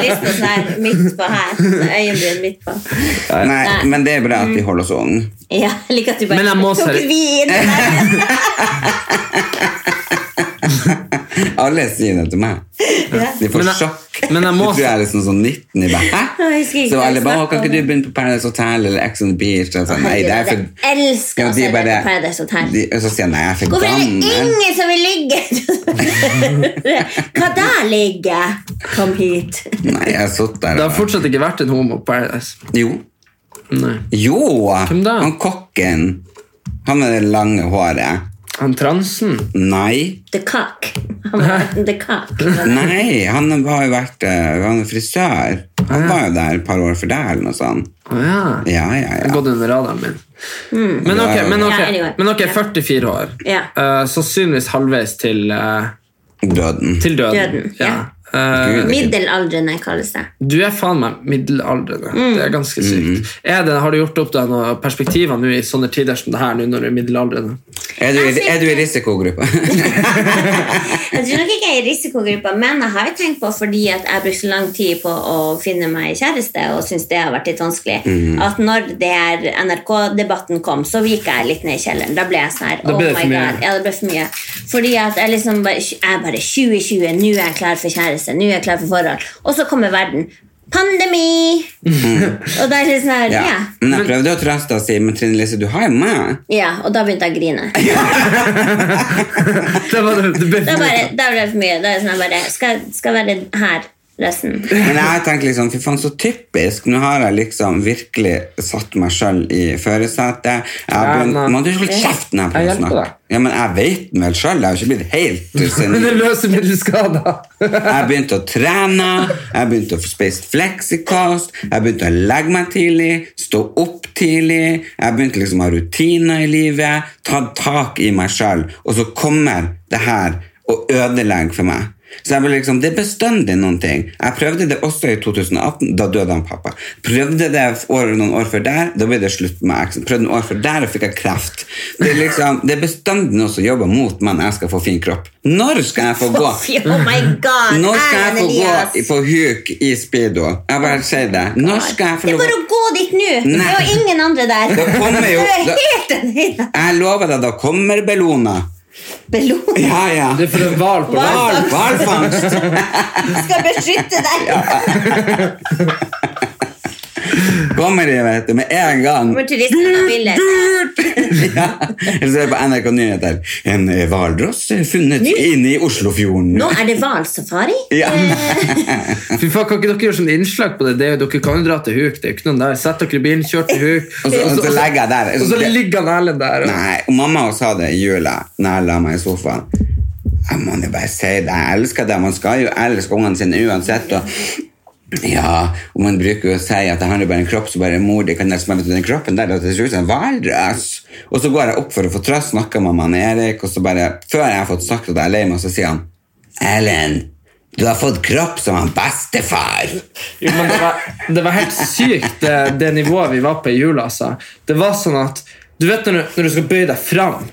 litt lyst på sånn her midt på her. Øyenbryn midt på. Nei, Nei. men det er bra at de holder oss unge. Ja, jeg liker at du bare jeg tok vin. *laughs* *laughs* Alle sier det til meg. De får Men jeg- sjokk. Men jeg Du tror jeg er liksom sånn 19 i ikke Så alle bare, kan ikke du begynne på Paradise Hotel eller Ex on the Beach? Og sånn, nei, det er for... Jeg elsker å se på Paradise Hotel. De, og så sier jeg, nei, jeg er for Hvorfor er det ingen som vil ligge? Hva da ligge? Kom hit. Nei, jeg har sittet der. Det har fortsatt ikke vært en homo på Paradise. Jo. Nei. Jo! Hvem da? Han kokken. Han med det lange håret. Han transen? Nei. The cock. Han var the cock. Nei, han har jo vært eh, Han er frisør. Han var jo der et par år for deg, eller noe sånt. Å ja. Ja, ja, ja. gått under radaren min. Men ok, men ok, Ja, anyway. men ok, 44 år. Ja. Uh, sannsynligvis halvveis til, uh, Døden. til døden. Døden, ja. Eh, Gud. Middelaldrende kalles det. du er faen meg middelaldrende. Det er ganske sykt. Er det, har du gjort opp deg noen perspektiver nå i sånne tider som det her, nå når du er middelaldrende? Er du, er du i risikogruppa? *laughs* Jeg tror nok ikke jeg er i *laughs* risikogruppa, men jeg har tenkt på fordi at jeg brukte lang tid på å finne meg kjæreste og syns det har vært litt vanskelig, at når NRK-debatten kom, så gikk jeg litt ned i kjelleren. Da ble jeg sånn her Oh my god. Ja, det ble for mye. Fordi at jeg liksom bare, jeg bare 2020, nå er jeg klar for kjæreste, nå er jeg klar for forhold. Og så kommer verden. Pandemi! *laughs* og da er det sånn her, Ja. ja. Men jeg prøvde å trøste og si Men Trine Lise, du har jo meg. Ja, og da begynte jeg å grine. *laughs* *laughs* da, var det, det ble Da, bare, da ble det for mye. Da er det sånn jeg bare, skal, skal være her resten. Men jeg tenker liksom, fy faen, så typisk. Nå har jeg liksom virkelig satt meg sjøl i førersetet. Man, du holde kjeften her på å snakke. Ja, men jeg vet vel sjøl. Jeg har ikke blitt helt *laughs* Men det senil. løser middelskader. Jeg begynte å trene, jeg begynte å få spist fleksikost, jeg begynte å legge meg tidlig, stå opp tidlig, jeg begynte liksom å ha rutiner i livet, tatt tak i meg sjøl, og så kommer det her og ødelegger for meg. Så jeg ble liksom, Det er bestandig noen ting. Jeg prøvde det også i 2018, da døde han pappa. Prøvde det år, noen år før der, da ble det slutt med eksen. Prøvde noen år før der, og fikk jeg kreft. Det er liksom, det er bestandig noe som jobber mot meg når jeg skal få fin kropp. Når skal jeg få gå? *laughs* Oh my god! Når skal jeg få gå på huk i speedo? Jeg bare sier det. Når skal jeg få Det er bare å gå dit nå! Det er jo ingen andre der. Da kommer jo- *laughs* da- Jeg lover deg, da kommer Bellona. Bellona Ja, ja. Det er for en hval på land. Hvalfangst. *laughs* skal beskytte deg. *laughs* *laughs* Kommer de, vet du, med en gang. Kommer turistene og bilder. *laughs* Ja. Eller så er det på NRK Nyheter. En eh, hvalross er funnet inne i Oslofjorden. Nå er det hvalsafari. *laughs* Ja. *laughs* Fy faen, Kan ikke dere gjøre sånn innslag på det? det er, dere kan jo dra til Huk. det er jo ikke noen der. Sett dere i bilen, kjør til Huk. Og så, og så legger jeg der. og så ligger Erlend der. Og, Nei, og mamma sa det i jula når jeg la meg i sofaen. Jeg må jo bare si det, jeg elsker det. Man skal jo elske ungene sine uansett. Og ja, og man bruker jo å si at det handler bare om en kropp, så bare mor di kan meg til den kroppen der, det ser ut som en. Og så går jeg opp for å få trøst, snakker med mamma Erik, og så bare, før jeg har fått sagt at jeg er lei meg, så sier han Ellen, du har fått kropp som han bestefar. Jo, men det, var, det var helt sykt, det, det nivået vi var på i jula. Altså. Det var sånn at Du vet når du, når du skal bøye deg fram,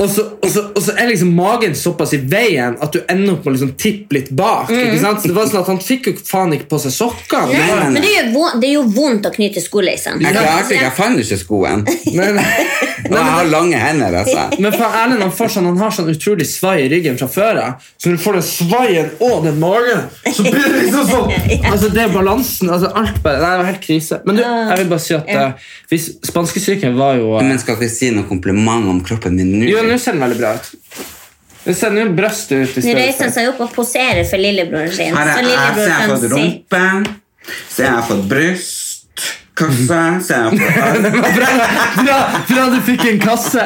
og så, og, så, og så er liksom magen såpass i veien at du ender opp med å liksom tippe litt bak. Ikke sant? Så det var sånn at Han fikk jo faen ikke på seg sokkene. Det men det er, jo det er jo vondt å knyte skoleisen. Jeg klarte ikke, jeg fant ikke skoen. Men, *laughs* Og jeg har lange hender, altså. *laughs* men for Erlend han, får sånn, han har sånn utrolig svai i ryggen fra før av. Så når du får den svaien og den magen, så blir det liksom sånn *laughs* altså Det er balansen. altså alt bare, Nei, Det var helt krise. Men du, jeg vil bare si at uh, hvis Spanskesyken var jo uh, Men skal ikke si noe kompliment om kroppen min nå? Jo, nå ser den veldig bra ut. Det sender jo brøstet ut. i Nå reiser han seg opp og poserer for lillebroren sin. Her Så er, så lillebror jeg fått rumpen. rumpe, så jeg har fått brystkasse, så jeg har fått *laughs* Bra, bra, bra du fikk en kasse!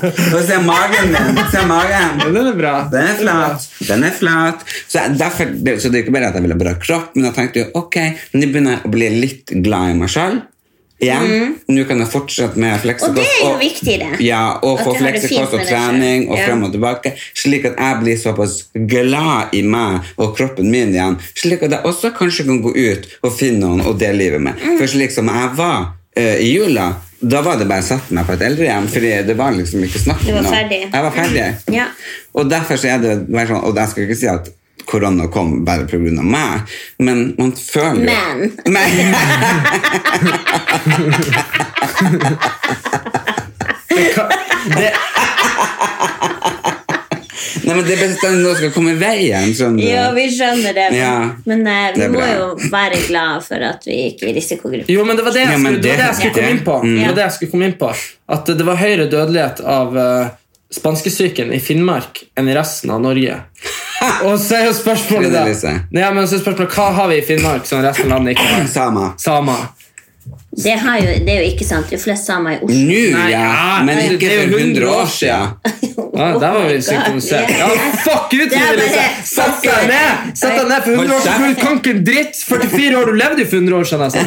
Og se magen min! Se magen! Den er bra. Den er flat. Den er flat. Så, derfor, så det er ikke bare at jeg ville ha bra kropp, men jeg tenkte jo, ok, nå begynner jeg å bli litt glad i meg sjøl. Igjen. Nå kan jeg fortsette med fleksikost. Og det er jo viktig, det. Ja, og få fleksikost og trening og Ja. frem og tilbake, slik at jeg blir såpass glad i meg og kroppen min igjen, slik at jeg også kanskje kan gå ut og finne noen å dele livet med. Mm. For slik som jeg var uh, i jula, da var det bare å sette meg på et eldrehjem, fordi det var liksom ikke snakk om noe. Jeg var ferdig. Ja. Og derfor så er det bare sånn, og jeg skal ikke si at korona kom bare av meg, men man føler jo Men. *laughs* Men. Det, Nei, men det er bestandig noe skal komme i veien. skjønner du? Ja, vi skjønner det, men, Ja, men eh, det vi er må bra. jo være glad for at vi er i risikogruppe. Jo, men det var det jeg Ja, men skulle, det var det jeg det- skulle komme inn på. det- Det var det jeg skulle komme inn på. At det var høyere dødelighet av uh, spanskesyken i Finnmark enn i resten av Norge. *laughs* Og så er jo spørsmålet da Nei, men så er spørsmålet, Hva har vi i Finnmark som resten av landet ikke har? Sama. Sama. Det, har jo, det er jo ikke sant. Det er flest samer i Oslo. Nå, Nei, ja. Men det- ikke det er jo for 100 år siden. *laughs* Ja, der var vi Oh synkronisert. Ja, fuck ut! Lise. Sett deg ned! Sett deg ned for 100 år siden! Du kan ikke en dritt! 44 år, du levde jo for 100 år siden. nesten.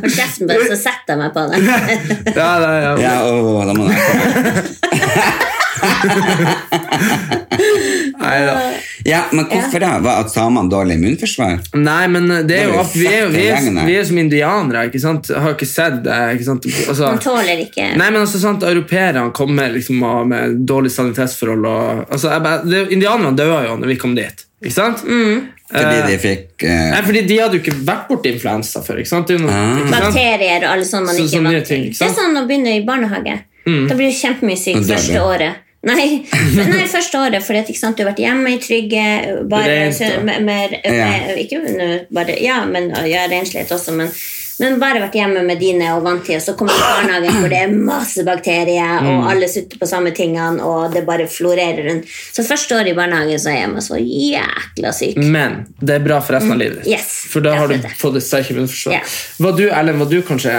Hold kjeften, bare, så setter jeg meg på det. *laughs* Ja, ja, ja. Ja, å, da må jeg *laughs* Neida. Ja, men hvorfor det? Var at samene dårlig immunforsvar? Nei, men det er jo Det er jo at vi er, vi er, vi er som indianere, ikke sant? Har ikke sett det. ikke sant? Altså, Man tåler ikke Nei, men altså sant, Europeerne kommer liksom med dårlige sanitetsforhold. Og, altså, indianerne døde jo når vi kom dit. Ikke sant? Fordi de fikk uh... Nei, fordi De hadde jo ikke vært borti influensa før. ikke sant? Er noe, Ah. ikke sant? bakterier og alle sånne man Så- ikke er vant til. Det er sånn å begynne i barnehage. Da blir du kjempemye syk første året. Nei, nei, første året, sant, du har vært hjemme i trygge bare, Rent, med, med, Ja. ikke bare, Ja, men ja, renslighet også, men, men bare vært hjemme med dine og vant til, og så kommer du i barnehagen hvor det er masse bakterier, Mm. og alle sutter på samme tingene, og det bare florerer rundt. Så første året i barnehagen så er jeg hjemme så jækla syk. Men det er bra for resten av livet. Mm. Yes, For da har du det. fått et sterkt immunforsvar. Yeah. Var du Ellen, var du kanskje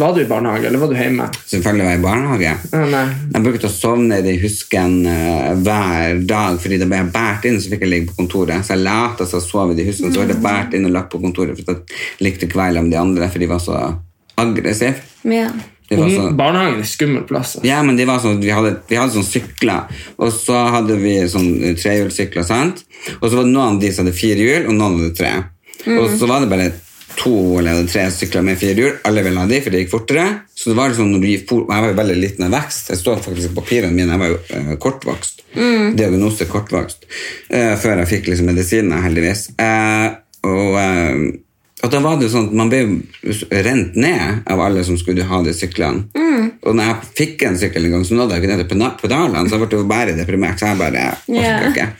Var du i barnehage, eller var du hjemme? Selvfølgelig var jeg i barnehage. Ah, nei. Jeg brukte å sovne i husken eh, hver dag, fordi da ble jeg båret inn, så fikk jeg ligge på kontoret. Så jeg lot som jeg sov i de husken, så ble jeg båret inn og lagt på kontoret, for jeg likte ikke med de andre, for de var så aggressive. Ja. De så... Barnehagen er en skummel plass. altså. Ja, men de var sånn, vi hadde, vi hadde sånn sykler, og så hadde vi sånn eh, trehjulssykler, sant? Og så var det noen av de som hadde fire hjul, og noen hadde tre. Og så var det bare to eller tre sykler med fire hjul, alle ville ha de, for det gikk fortere. Så det var liksom når du gikk for, jeg var jo veldig liten av vekst, jeg står faktisk på papirene mine, jeg var jo eh, kortvokst. Diagnose kortvokst. Eh, før jeg fikk liksom medisiner, heldigvis. Eh, og... og da var det sånn at Man ble rent ned av alle som skulle ha de syklene. Og når jeg fikk en sykkel en gang, så nådde jeg ikke ned til pena- pedalene, så jeg ble jo bare deprimert. Så jeg bare orker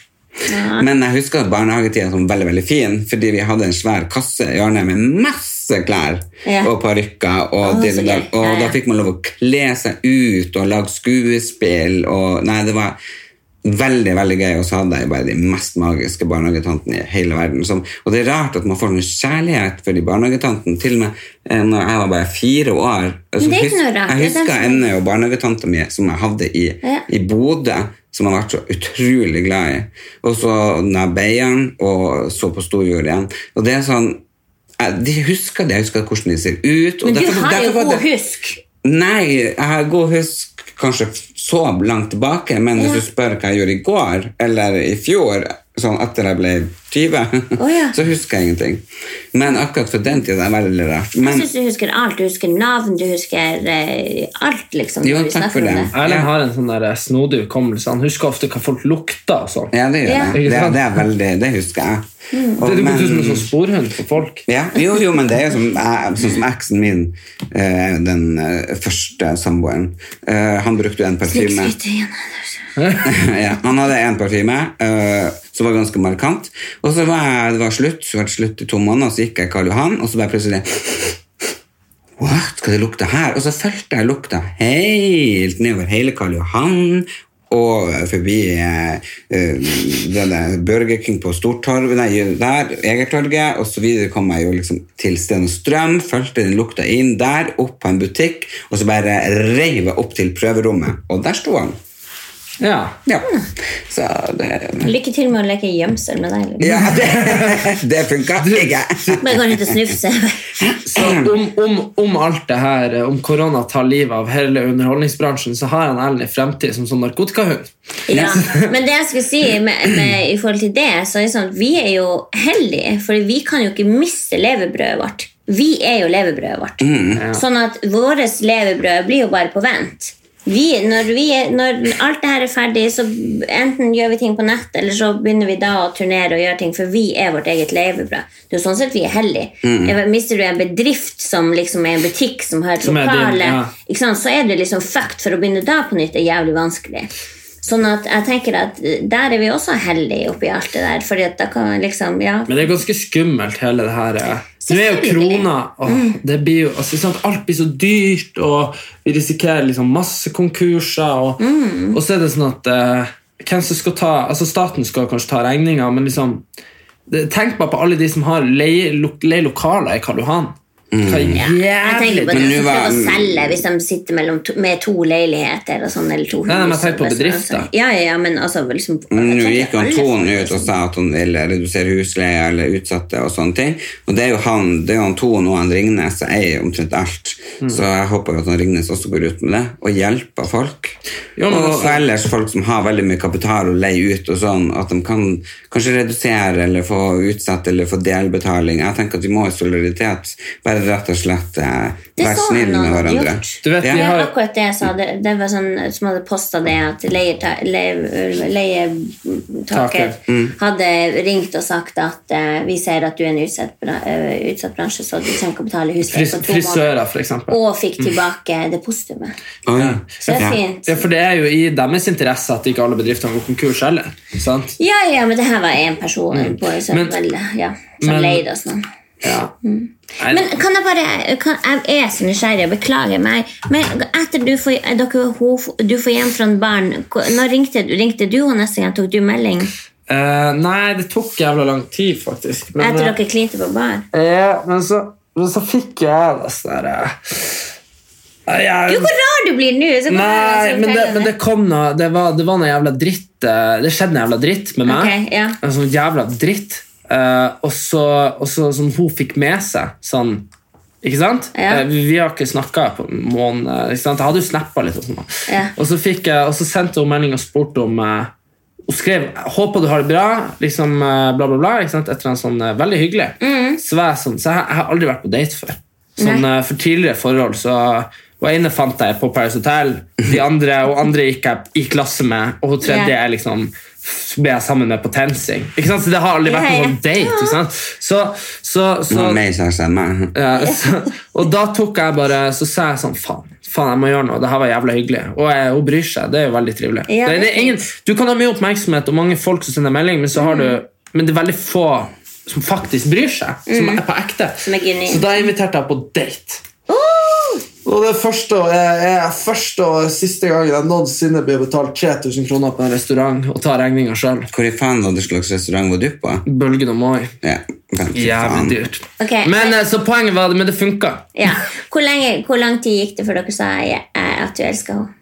Ja. Men jeg husker at barnehagetida var veldig veldig fin, fordi vi hadde en svær kasse i hjørnet med masse klær Ja. og parykker. Og, Å, og da fikk man lov å kle seg ut og lage skuespill. Og, nei, det var veldig veldig gøy, og så hadde jeg bare de mest magiske barnehagetantene i hele verden. Som, og det er rart at man får en kjærlighet for de barnehagetantene, til og med eh, når jeg var bare fire år. Altså, det er ikke noe rart, Jeg husker som- ennå jo barnehagetanta mi som jeg hadde i, Ja. i Bodø, som jeg har vært så utrolig glad i. Og så når jeg ble og så på storjord igjen. Og det er sånn jeg, De husker det, jeg husker hvordan de ser ut. Men du derfor- har jo god husk. Nei, jeg har god husk kanskje så langt tilbake, men hvis du spør hva jeg gjorde i går, eller i fjor, sånn etter jeg ble 20, Oh, ja. *laughs* så husker jeg ingenting. Men akkurat for den tida er det veldig rart. Jeg Men syns du husker alt. Du husker navn, du husker eh, alt, liksom. Jo, takk for det. det. Erlend Ja. har en sånn snodig hukommelse. Han husker ofte hva folk lukter og sånn. ja, det gjør Ja. jeg. Ikke Det, det er veldig, det husker jeg. Og- Det men- ut som en sånn sporhund for folk. Ja, jo, jo, men det er jo som, jeg, sånn som eksen min, eh, den eh, første samboeren, eh, han brukte jo en parfyme. *laughs* Ja, han hadde en parfyme eh, som var ganske markant. Og så var jeg, det var slutt, så var det slutt i to måneder, så gikk jeg Karl Johan, og så bare plutselig What? Skal det lukte her? Og så fulgte jeg lukta helt nedover hele Karl Johan. Og forbi eh, eh, denne Burger King på Stortorvet, der, Egertorget, og så videre kom jeg jo liksom til Sten og Strøm, fulgte den lukta inn der, opp på en butikk, og så bare reiv jeg opp til prøverommet, og der sto han. Ja. Ja. Så det Lykke til med å leke gjemsel med deg. Liksom. Ja, det, *laughs* det funka ikke. Bare gå rundt og snufse. Så om, om, om alt det her, om korona tar livet av hele underholdningsbransjen, så har han Ellen i fremtid som sånn narkotikahund. Ja, *laughs* men det jeg skulle si med, med, i forhold til det, så er det sånn at vi er jo heldige, for vi kan jo ikke miste levebrødet vårt. Vi er jo levebrødet vårt. Sånn at vårt levebrød blir jo bare på vent. Vi, når, vi når alt det her er ferdig, så enten gjør vi ting på nett, eller så begynner vi da å turnere og gjøre ting, for vi er vårt eget levebrød. Det er jo sånn sett vi er heldige. Mm. Mister du en bedrift som liksom er en butikk som har et lokale, ja. så er det liksom fucked, for å begynne da på nytt er jævlig vanskelig. Sånn at jeg tenker at eh, der er vi også heldige oppi alt det der. Fordi at da kan liksom, ja. Men det er ganske skummelt, hele det her. Nå er jo krona åh, det blir jo, altså, sant, Alt blir så dyrt, og vi risikerer liksom masse konkurser. Og, og så er det sånn at eh, hvem som skal ta, altså Staten skal kanskje ta regninga, men liksom det, tenk bare på alle de som har leie, lo, leie lokaler i Karl Johan. Hva Jeg tenker på det men som var- å selge hvis de sitter to, med to leiligheter og sånn, eller to hus. Nei, men tenk på bedrifter. Altså, ja, ja, men altså liksom, Men Nå gikk han Ton ut og sa at han ville redusere husleie eller utsatte og sånne ting. Og det er jo han, det er jo han Ton og han Ringnes som eier omtrent alt. Mm. Så jeg håper at han Ringnes også går ut med det og hjelper folk. Jo, men og ellers folk som har veldig mye kapital å leie ut og sånn, at de kan kanskje redusere eller få utsatt eller få delbetaling. Jeg tenker at vi må i solidaritet bare rett og slett eh, være snill snille med hverandre. Du vet, Ja. vi har, akkurat det jeg sa. Det, det var sånn som hadde posta det at leietaker leie- Mm. hadde ringt og sagt at eh, vi ser at du er en utsatt, bra- eh, utsatt bransje, så du trenger ikke å betale husleie fris, på to måneder. frisører, for. Og fikk tilbake depositumet. ja. Så det er Ja. fint. Ja, for det er jo i deres interesse at ikke alle bedriftene går konkurs heller. Sant? Ja, ja, men det her var én person på, så, Men- vel, ja, som men- leide oss nå. Ja. Mm. Men kan jeg bare kan, Jeg er så nysgjerrig, beklager meg. Men etter du får, dere, du får hjem fra en barn, når ringte, du- ringte du henne neste gang? Tok du melding? Uh, nei, det tok jævla lang tid, faktisk. Men, Etter eh, dere klinte på bar? Ja, men så, men så fikk jeg det sånn eh, jeg- Gud, hvor rar du blir nå! Nei, men det, men det kom noe Det var, det var noe jævla dritt Det skjedde noe jævla dritt med meg. Okay, ja. En sånn jævla dritt. Eh, og så, så som hun fikk med seg sånn ikke sant? Ja. Eh, vi, vi har ikke snakka på en måned. Jeg hadde jo snappa litt. Og sånn. Ja. Og, så fikk jeg, og så sendte hun melding og spurte om eh, Hun skrev 'håper du har det bra', liksom bla, bla, bla. Ikke sant? Etter en sånn Veldig hyggelig. Så, var jeg sånn, så jeg, jeg har aldri vært på date før. Sånn, for tidligere forhold så Hun ene fant jeg på Paris Hotel, de andre, og andre gikk jeg i klasse med, og hun tredje Ja. er liksom ble jeg sammen med på TenSing. Ikke sant? Så det har aldri vært noen date. Ikke sant? Så, så, så, ja, så, og da tok jeg bare Så sa jeg sånn Faen, faen jeg må gjøre noe. Det her var jævla hyggelig. Og jeg, hun bryr seg. Det er jo veldig trivelig. Ja, det, det ingen, du kan ha mye oppmerksomhet og mange folk som sender melding, men, så har du, men det er veldig få som faktisk bryr seg. Som er på ekte. Så da inviterte jeg på date. Og det første og, er, er første og siste gangen jeg noensinne blir betalt 3000 kroner på en restaurant og tar regninga sjøl. Hvor i faen var det slags restaurant var du på? Bølgen og Moi. Ja. Jævlig dyrt. Okay. men, men- eh, Så poenget var det, men det funka. Ja. Hvor, lenge, hvor lang tid gikk det før dere sa jeg, jeg, at du elsker henne?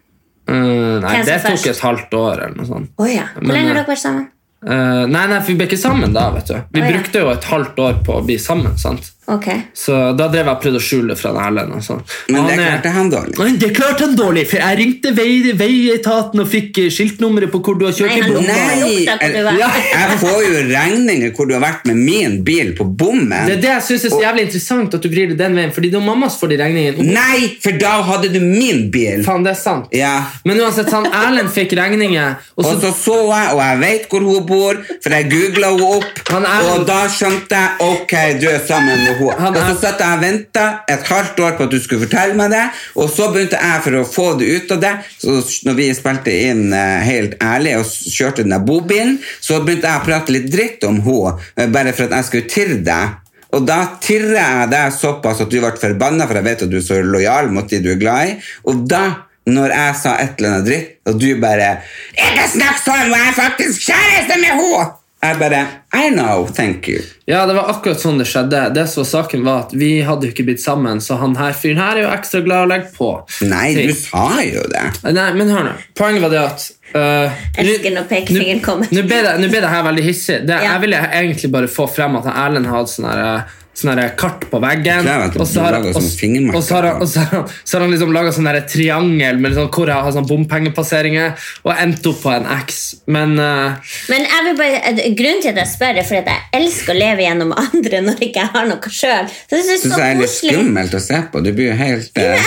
Uh, nei, det tok først? et halvt år eller noe sånt. Oh, ja. Hvor Men, lenge har eh, dere vært sammen? Uh, nei, nei, for vi ble ikke sammen da, vet du. Vi ja. brukte jo et halvt år på å bli sammen. sant? Ok. Så da drev jeg og prøvde å skjule det fra Erlend. og sånn. Men det er- klarte han dårlig. Men det klarte han dårlig, for jeg ringte vei, veietaten og fikk eh, skiltnummeret på hvor du har kjørt Nei, i bommen. bomma. Nei. Ja. jeg får jo regninger hvor du har vært med min bil på bommen. Det er det jeg synes er så jævlig interessant at du vrir det den veien, fordi det er mamma som får de regningene. Nei, for da hadde du min bil. Faen, det er sant. Ja. Men uansett, han Erlend fikk regninger, og så Og så så jeg, og jeg vet hvor hun bor, for jeg googla henne opp. Han Og da skjønte jeg ok, du er sammen med henne. Han Og så satt jeg og venta et halvt år på at du skulle fortelle meg det, og så begynte jeg for å få det ut av det. Så når vi spilte inn eh, Helt ærlig og kjørte den der bobilen, så begynte jeg å prate litt dritt om henne, eh, bare for at jeg skulle tirre deg. Og da tirrer jeg deg såpass at du ble forbanna, for jeg vet at du er så lojal mot de du er glad i. Og da, når jeg sa et eller annet dritt, og du bare 'Ikke snakk sånn, jeg er faktisk kjæreste med henne!' Jeg bare 'I know, thank you'. Ja, det var akkurat sånn det skjedde. Det som var saken var at Vi hadde jo ikke blitt sammen, så han her fyren her er jo ekstra glad å legge på. Nei, Ting. du sa jo det. Nei, men hør nå. Poenget var det at uh, Elsker når pekefingeren nå- kommer. Nå ble det, nå ble det her veldig hissig. Det, Ja. Jeg ville egentlig bare få frem at Erlend hadde sånn her, sånn her kart på veggen. Og så har han- lager og- og så har og så har så har han liksom laga sånn triangel med liksom, hvor jeg har sånn bompengepasseringer, og endte opp på en X. Men uh, Men jeg vil bare, eh, grunnen til at jeg spør, er fordi at jeg elsker å leve gjennom *laughs* andre når ikke jeg har noe sjøl. Syns det jeg er litt skummelt å se på. Du blir jo helt Ja, eh,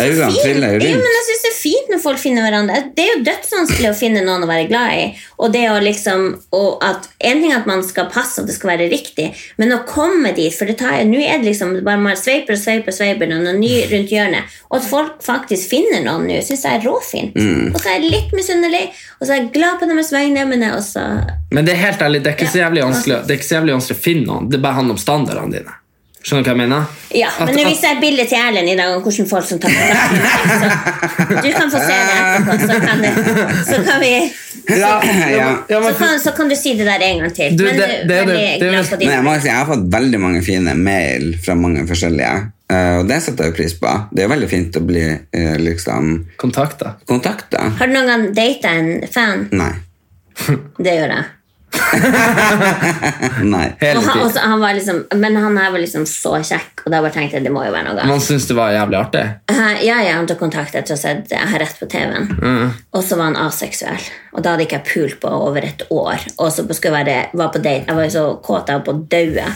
Øynene fint. triller jo Ja, men jeg syns det er fint når folk finner hverandre. Det er jo dødsvanskelig å finne noen å være glad i. Og det å liksom, og at En ting er at man skal passe at det skal være riktig, men å komme dit For for det tar, nå er det liksom bare man sveiper og sveiper sveiper og noe ny rundt hjørnet. Og at folk faktisk finner noen nå, syns jeg er råfint. Mm. Og så er jeg litt misunnelig, og så er jeg glad på deres vegne, men jeg også Men det er helt ærlig, det er ikke så jævlig vanskelig, det er ikke så jævlig vanskelig å finne noen. Det bare handler om standardene dine. Skjønner du hva jeg mener? Ja, At- men nå viser jeg bildet til Erlend i dag om hvordan folk som tar kontakt med meg. Så du kan få se det etterpå, så kan, så kan vi så, ja. Ja, så kan, så kan du si det der en gang til. Du, men det- det det- det det- Men jeg, må si, jeg har fått veldig mange fine mail fra mange forskjellige, Uh, og det setter jeg pris på. Det er veldig fint å bli uh, liksom kontakta. Har du noen gang data en fan? Nei. Det gjør jeg. *laughs* Nei. Hele Og han, også, han var liksom, men han her var liksom så kjekk, og da bare tenkte jeg det må jo være noe galt. Man syns det var jævlig artig. Uh, Ja, ja, han tok kontakt etter å ha sett Jeg har rett på TV-en. Mm. Og så var han aseksuell. Og da hadde ikke jeg pult på over et år. Og så skulle jeg være, var på date. Jeg var jo så kåt jeg var på å daue.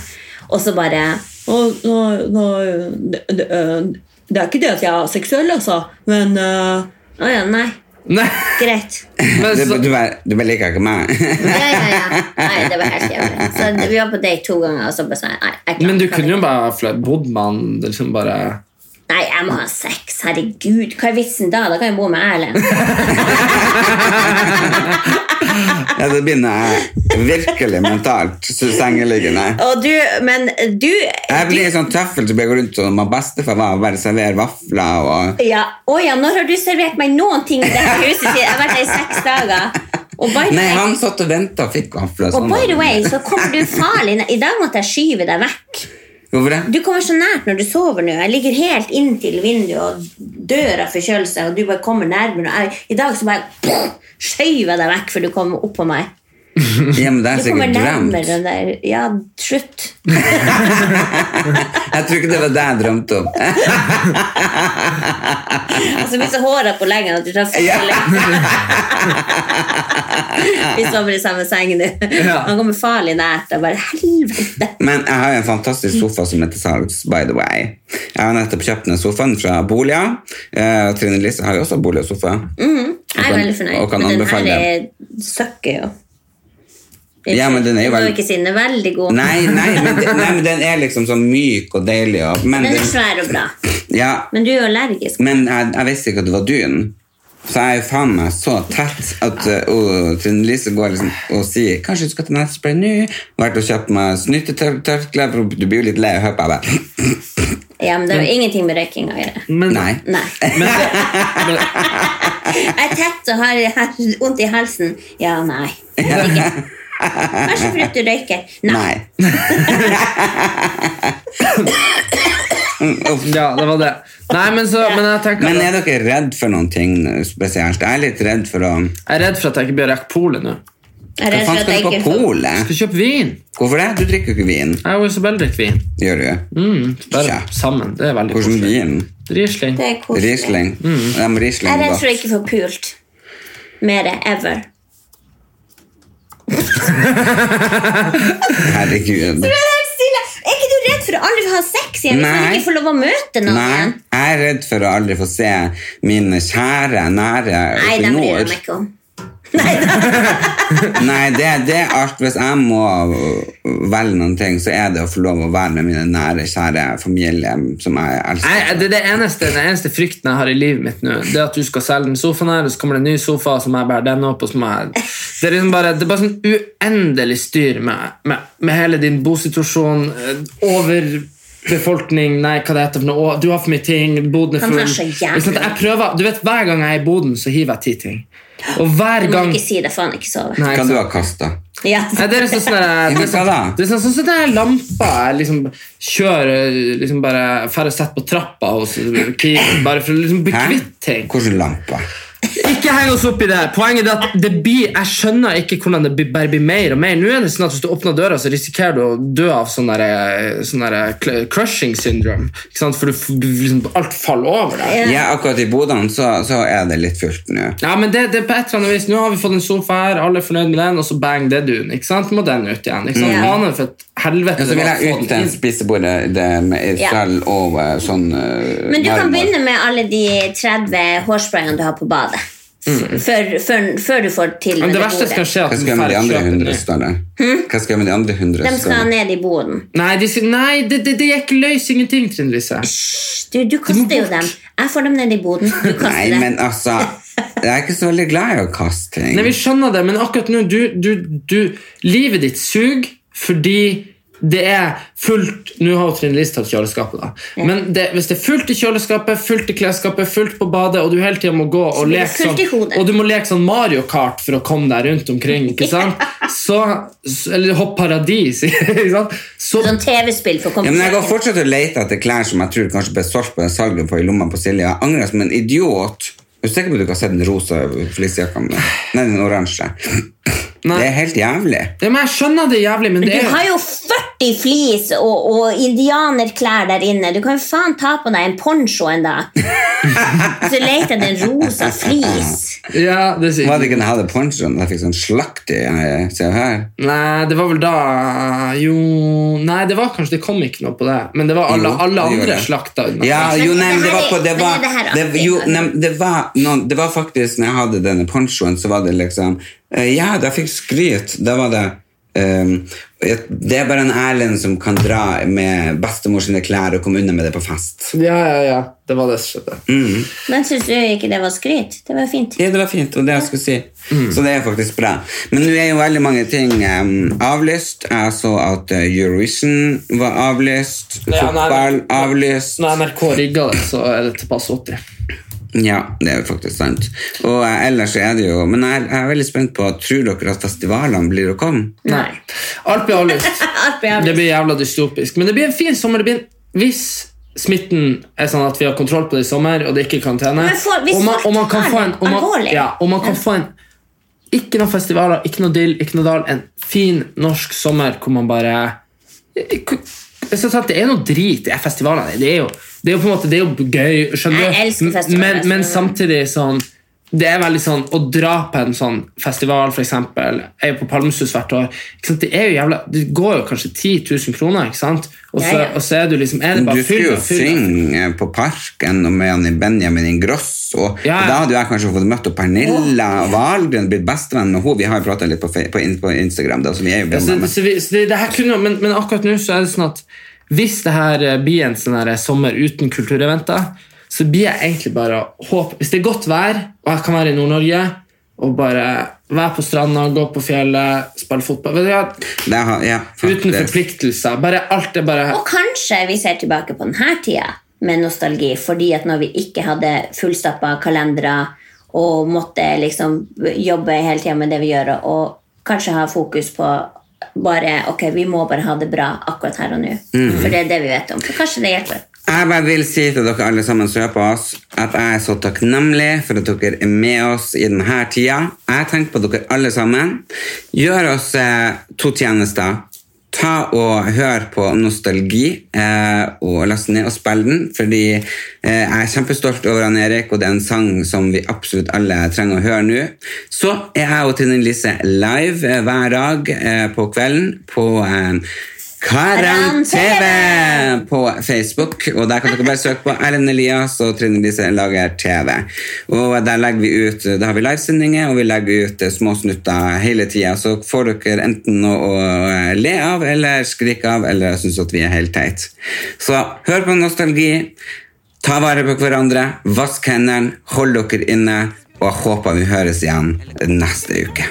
Og så bare «Å, nei, nei, det, det, det er ikke det at jeg er aseksuell, altså. Men uh, oh, ja, nei. Nei, Greit. men Du, så, du, bare- du bare liker ikke meg. Ja, ja, ja. Nei, det var helt jævlig. Så vi var på date to ganger, og så bare sånn Nei, jeg men du kunne jo bare flø- bodd med liksom bare Nei, jeg må ha sex. Herregud. Hva er vitsen da? Da kan jeg bo med Erlend. *laughs* *laughs* Ja, det begynner jeg virkelig mentalt sengeliggende. Og du, men du, Jeg blir sånn tøffel som går rundt og bestefar var og bare serverer vafler og Ja, å ja, når har du servert meg noen ting i dette huset siden? Jeg har vært her i seks dager. By Nei, way, han satt og venta og fikk vafler. og sånn. by the way så kommer du farlig. I dag måtte jeg skyve deg vekk. Hvorfor det? Du kommer så nært når du sover nå. Jeg ligger helt inntil vinduet og dør av forkjølelse, og du bare kommer nærmere. Jeg, I dag så bare skjøv jeg deg vekk før du kom på meg. Ja, men det er sikkert drømt. Ja, slutt. *laughs* Jeg tror ikke det var det jeg drømte om. *laughs* Altså, hvis håret på leggen at du tar Ja. *laughs* Vi sover i samme seng nå. Han kommer farlig nært. Og bare helvete. Men jeg har jo en fantastisk sofa som er til salgs, by the way. Jeg har nettopp kjøpt den sofaen fra Bolia. Uh, Trine Lise har jo også Bolia sofa. Jeg er veldig fornøyd. Men den her er, søkker jo. Ja, men den er jo veldig... ikke si den er veldig god. Nei, nei, men, nei, men den er liksom så myk og deilig. Og, men, Den er svær og bra. *clears throat* ja, Men du er jo allergisk. men jeg, jeg visste ikke at det var dun. Så jeg er jo faen meg så tett at uh, Trine Lise går liksom og sier Kanskje du skal til nettspray nå? Vært og kjøpt meg snyttetørkle, for du blir jo litt lei av høpet. Jeg bare Ja, men det har ingenting med røyking å gjøre. Men, Nei. Nei. *laughs* men, men Jeg er tett og har har vondt i halsen. Ja, nei. Ikke. Kanskje fordi du røyker. Nei. Nei. *laughs* Ja, det var det. Nei, men, så, men jeg tenker Men er dere redd for noen ting spesielt? Jeg er litt redd for å Jeg er redd for at jeg ikke blir rekke polet nå. Hva faen skal du på polet? Skal kjøpe vin. Hvorfor det? Du drikker jo ikke vin. Jeg og Isabel drikker vin. Gjør du? Mm, bare Ja. sammen. Det er veldig Hvordan koselig. vin? Riesling. Det er koselig. Riesling? Mm. Riesling Jeg er redd for for å ikke få pult. Mer ever. Herregud. Du er helt stille. Er ikke du redd for å aldri ha sex igjen? Hvis man Nei. ikke får lov å møte noen Nei, igjen? jeg er redd for å aldri få se mine kjære, nære Nei, oppe i dem bryr jeg nord. meg ikke om. *laughs* Nei, det, det er alt. Hvis jeg må velge noen ting, så er det å få lov å være med mine nære, kjære familie som jeg elsker. Nei, det det eneste, den eneste frykten jeg har i livet mitt nå. Det er at du skal selge den sofaen her, og så kommer det en ny sofa, og så må jeg bære den opp. og så må jeg... Det er liksom bare, det er bare sånn uendelig styr med, med, med hele din bosituasjon. eh, Over befolkning, nei, hva det heter for noe. Å, Du har for mye ting. Boden er full. Jeg prøver, du vet, Hver gang jeg er i boden, så hiver jeg ti ting. Og hver Du må ikke si det, faen ikke sove. Nei, kan du ha kasta? Ja. Nei, det er sånn sånn der- det er sånn- det er sånn sånn sånn der lamper jeg liksom kjører liksom bare Færre sett på trappa hos bare for å liksom bli kvitt ting. Hvordan lampe? Ikke heng oss opp i det. Poenget er at det blir, jeg skjønner ikke hvordan det bare blir mer og mer. Nå er det sånn at Hvis du åpner døra, så risikerer du å dø av sånn der, sånn cl- crushing syndrome. Ikke sant? For du, liksom, alt faller over deg. Ja, akkurat i bodene så, så er det litt fullt nå. Ja, men det, det er på et eller annet vis Nå har vi fått en sofa her, alle er fornøyd med den, og så bang, det er dun. Ikke sant? Må den ut igjen. Ikke sant? Ja. Aner for et helvete ja, så vil jeg ut den til spisebordet det med Ja. og eh, sånn uh, Men du kan begynne med alle de 30 hårsprayene du har på badet. før, før, før du får til Men det det verste skal skje at Hva skal jeg med de andre hundre stallene? Hva skal jeg med de andre hundre De skal stallene? ned i boden. Nei, de, nei det, det, det gikk løs ingenting, Trine Lise. Du, du kaster jo dem. Jeg får dem ned i boden. Du *laughs* kaster Nei, men altså Jeg er ikke så veldig glad i å kaste ting. Nei, vi skjønner det, men akkurat nå du, du, du, Livet ditt suger fordi det er fullt Nå har Trine Lise tatt kjøleskapet, da. Men det, hvis det er fullt i kjøleskapet, fullt i klesskapet, fullt på badet, og du hele tida må gå og leke sånn, og du må leke sånn Mario Kart for å komme deg rundt omkring, ikke *laughs* sant? Så, eller Hopp Paradis, *laughs* ikke sant? Så, Sånn TV-spill for å komme Ja, men jeg går fortsatt og leter etter klær som jeg tror kanskje ble solgt på den salget på i lomma på Silje. Jeg angrer som en idiot. Er du sikker på at du ikke har sett den rosa fleecejakka? Nei, den oransje. Nei. Det er helt jævlig. ja, men jeg skjønner det jævlig, men Du det er har jo 40 flis og, og indianerklær der inne. Du kan jo faen ta på deg en poncho en dag. *laughs* Så leter jeg etter en rosa flis. ja, det sier Var det ikke da jeg hadde ponchoen? Jeg fikk sånn slakt i eh, Se her. Nei, det var vel da Jo Nei, det var kanskje Det kom ikke noe på det. Men det var alle, Jo, alle det gjorde andre det. slakta unna. Ja, jo, nei, men det var på Det Men var, er det her det, jo, nei, det var, noen, det var faktisk Når jeg hadde denne ponchoen, så var det liksom Ja, da fikk skryt. Da var det Um, det er bare en Erlend som kan dra med bestemor sine klær og komme unna med det på fest. Ja, ja, ja. Det var det som skjedde. Men syns du ikke det var skryt? Det var fint. Ja, det var fint, og det jeg skulle si. Mm. Så det er faktisk bra. Men nå er jo veldig mange ting um, avlyst. Jeg så at eh, Eurovision var avlyst. Ja, Fotball avlyst. Når NRK rigga det, så er det til pass 80. Ja, det er jo faktisk sant. Og eh, ellers er det jo Men jeg, jeg er veldig spent på Tror dere at festivalene blir å komme? Nei. Alt blir avlyst. *laughs* Alt blir avlyst. Det blir jævla dystopisk. Men det blir en fin sommer. Det blir en, hvis smitten er sånn at vi har kontroll på det i sommer, og det ikke er karantene Men for- hvis og man, og man kan folk få en, er og man, alvorlig. ja, og man kan få en Ikke noen festivaler, ikke noe dill, ikke noe dal. En fin norsk sommer hvor man bare så sant, Det er noe drit, det er festivalene. Det er jo, det er jo på en måte, det er jo gøy. Skjønner Jeg elsker festivaler, Men, men samtidig sånn det er veldig sånn, Å dra på en sånn festival, eksempel, jeg er jo på Palmesus hvert år. Det jævla, det går jo kanskje 10 000 kroner, ikke sant? Og så, og så er du liksom er det Du skulle jo synge på Parken og med Benjamin Ingrosso. Ja, ja. Og da hadde jeg kanskje fått møtt Pernilla Wahlgren, blitt bestevenn med henne. Vi har jo prata litt på, på, Instagram, da, så vi er jo Ja, så, så vi, så det, det kunne, men, men akkurat nå så er det sånn at hvis det her eh, blir en sånn her sommer uten kultureventer, så blir jeg egentlig bare håp Hvis det er godt vær, og jeg kan være i Nord-Norge og bare være på stranda, gå på fjellet, spille fotball vet du hva? Det har, ja, Uten forpliktelser. Bare alt er bare Og kanskje vi ser tilbake på denne tida med nostalgi, fordi at når vi ikke hadde fullstappa kalendere og måtte liksom jobbe hele tida med det vi gjør, og kanskje ha fokus på bare Ok, vi må bare ha det bra akkurat her og nå. For det er det vi vet om. For kanskje det hjelper. Jeg bare vil si til dere alle sammen som hører på oss, at jeg er så takknemlig for at dere er med oss i denne tida. Jeg tenker på dere alle sammen. Gjør oss eh, to tjenester. Ta og Hør på Nostalgi eh, og last ned og spill den, fordi eh, jeg er kjempestolt over han Erik, og det er en sang som vi absolutt alle trenger å høre nå. Så er jeg og Trine Lise live eh, hver dag eh, på kvelden på eh, Karan-TV på Facebook, og der kan dere bare søke på Erlend Elias og Trine Lise lager TV. Og der legger vi ut, da har vi livesendinger, og vi legger ut eh, små snutter hele tida, så får dere enten noe å eh, le av, eller skrike av, eller synes at vi er helt teit. Så hør på nostalgi, ta vare på hverandre, vask hendene, hold dere inne, og jeg håper vi høres igjen neste uke.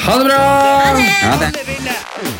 Ha det bra! Ha det!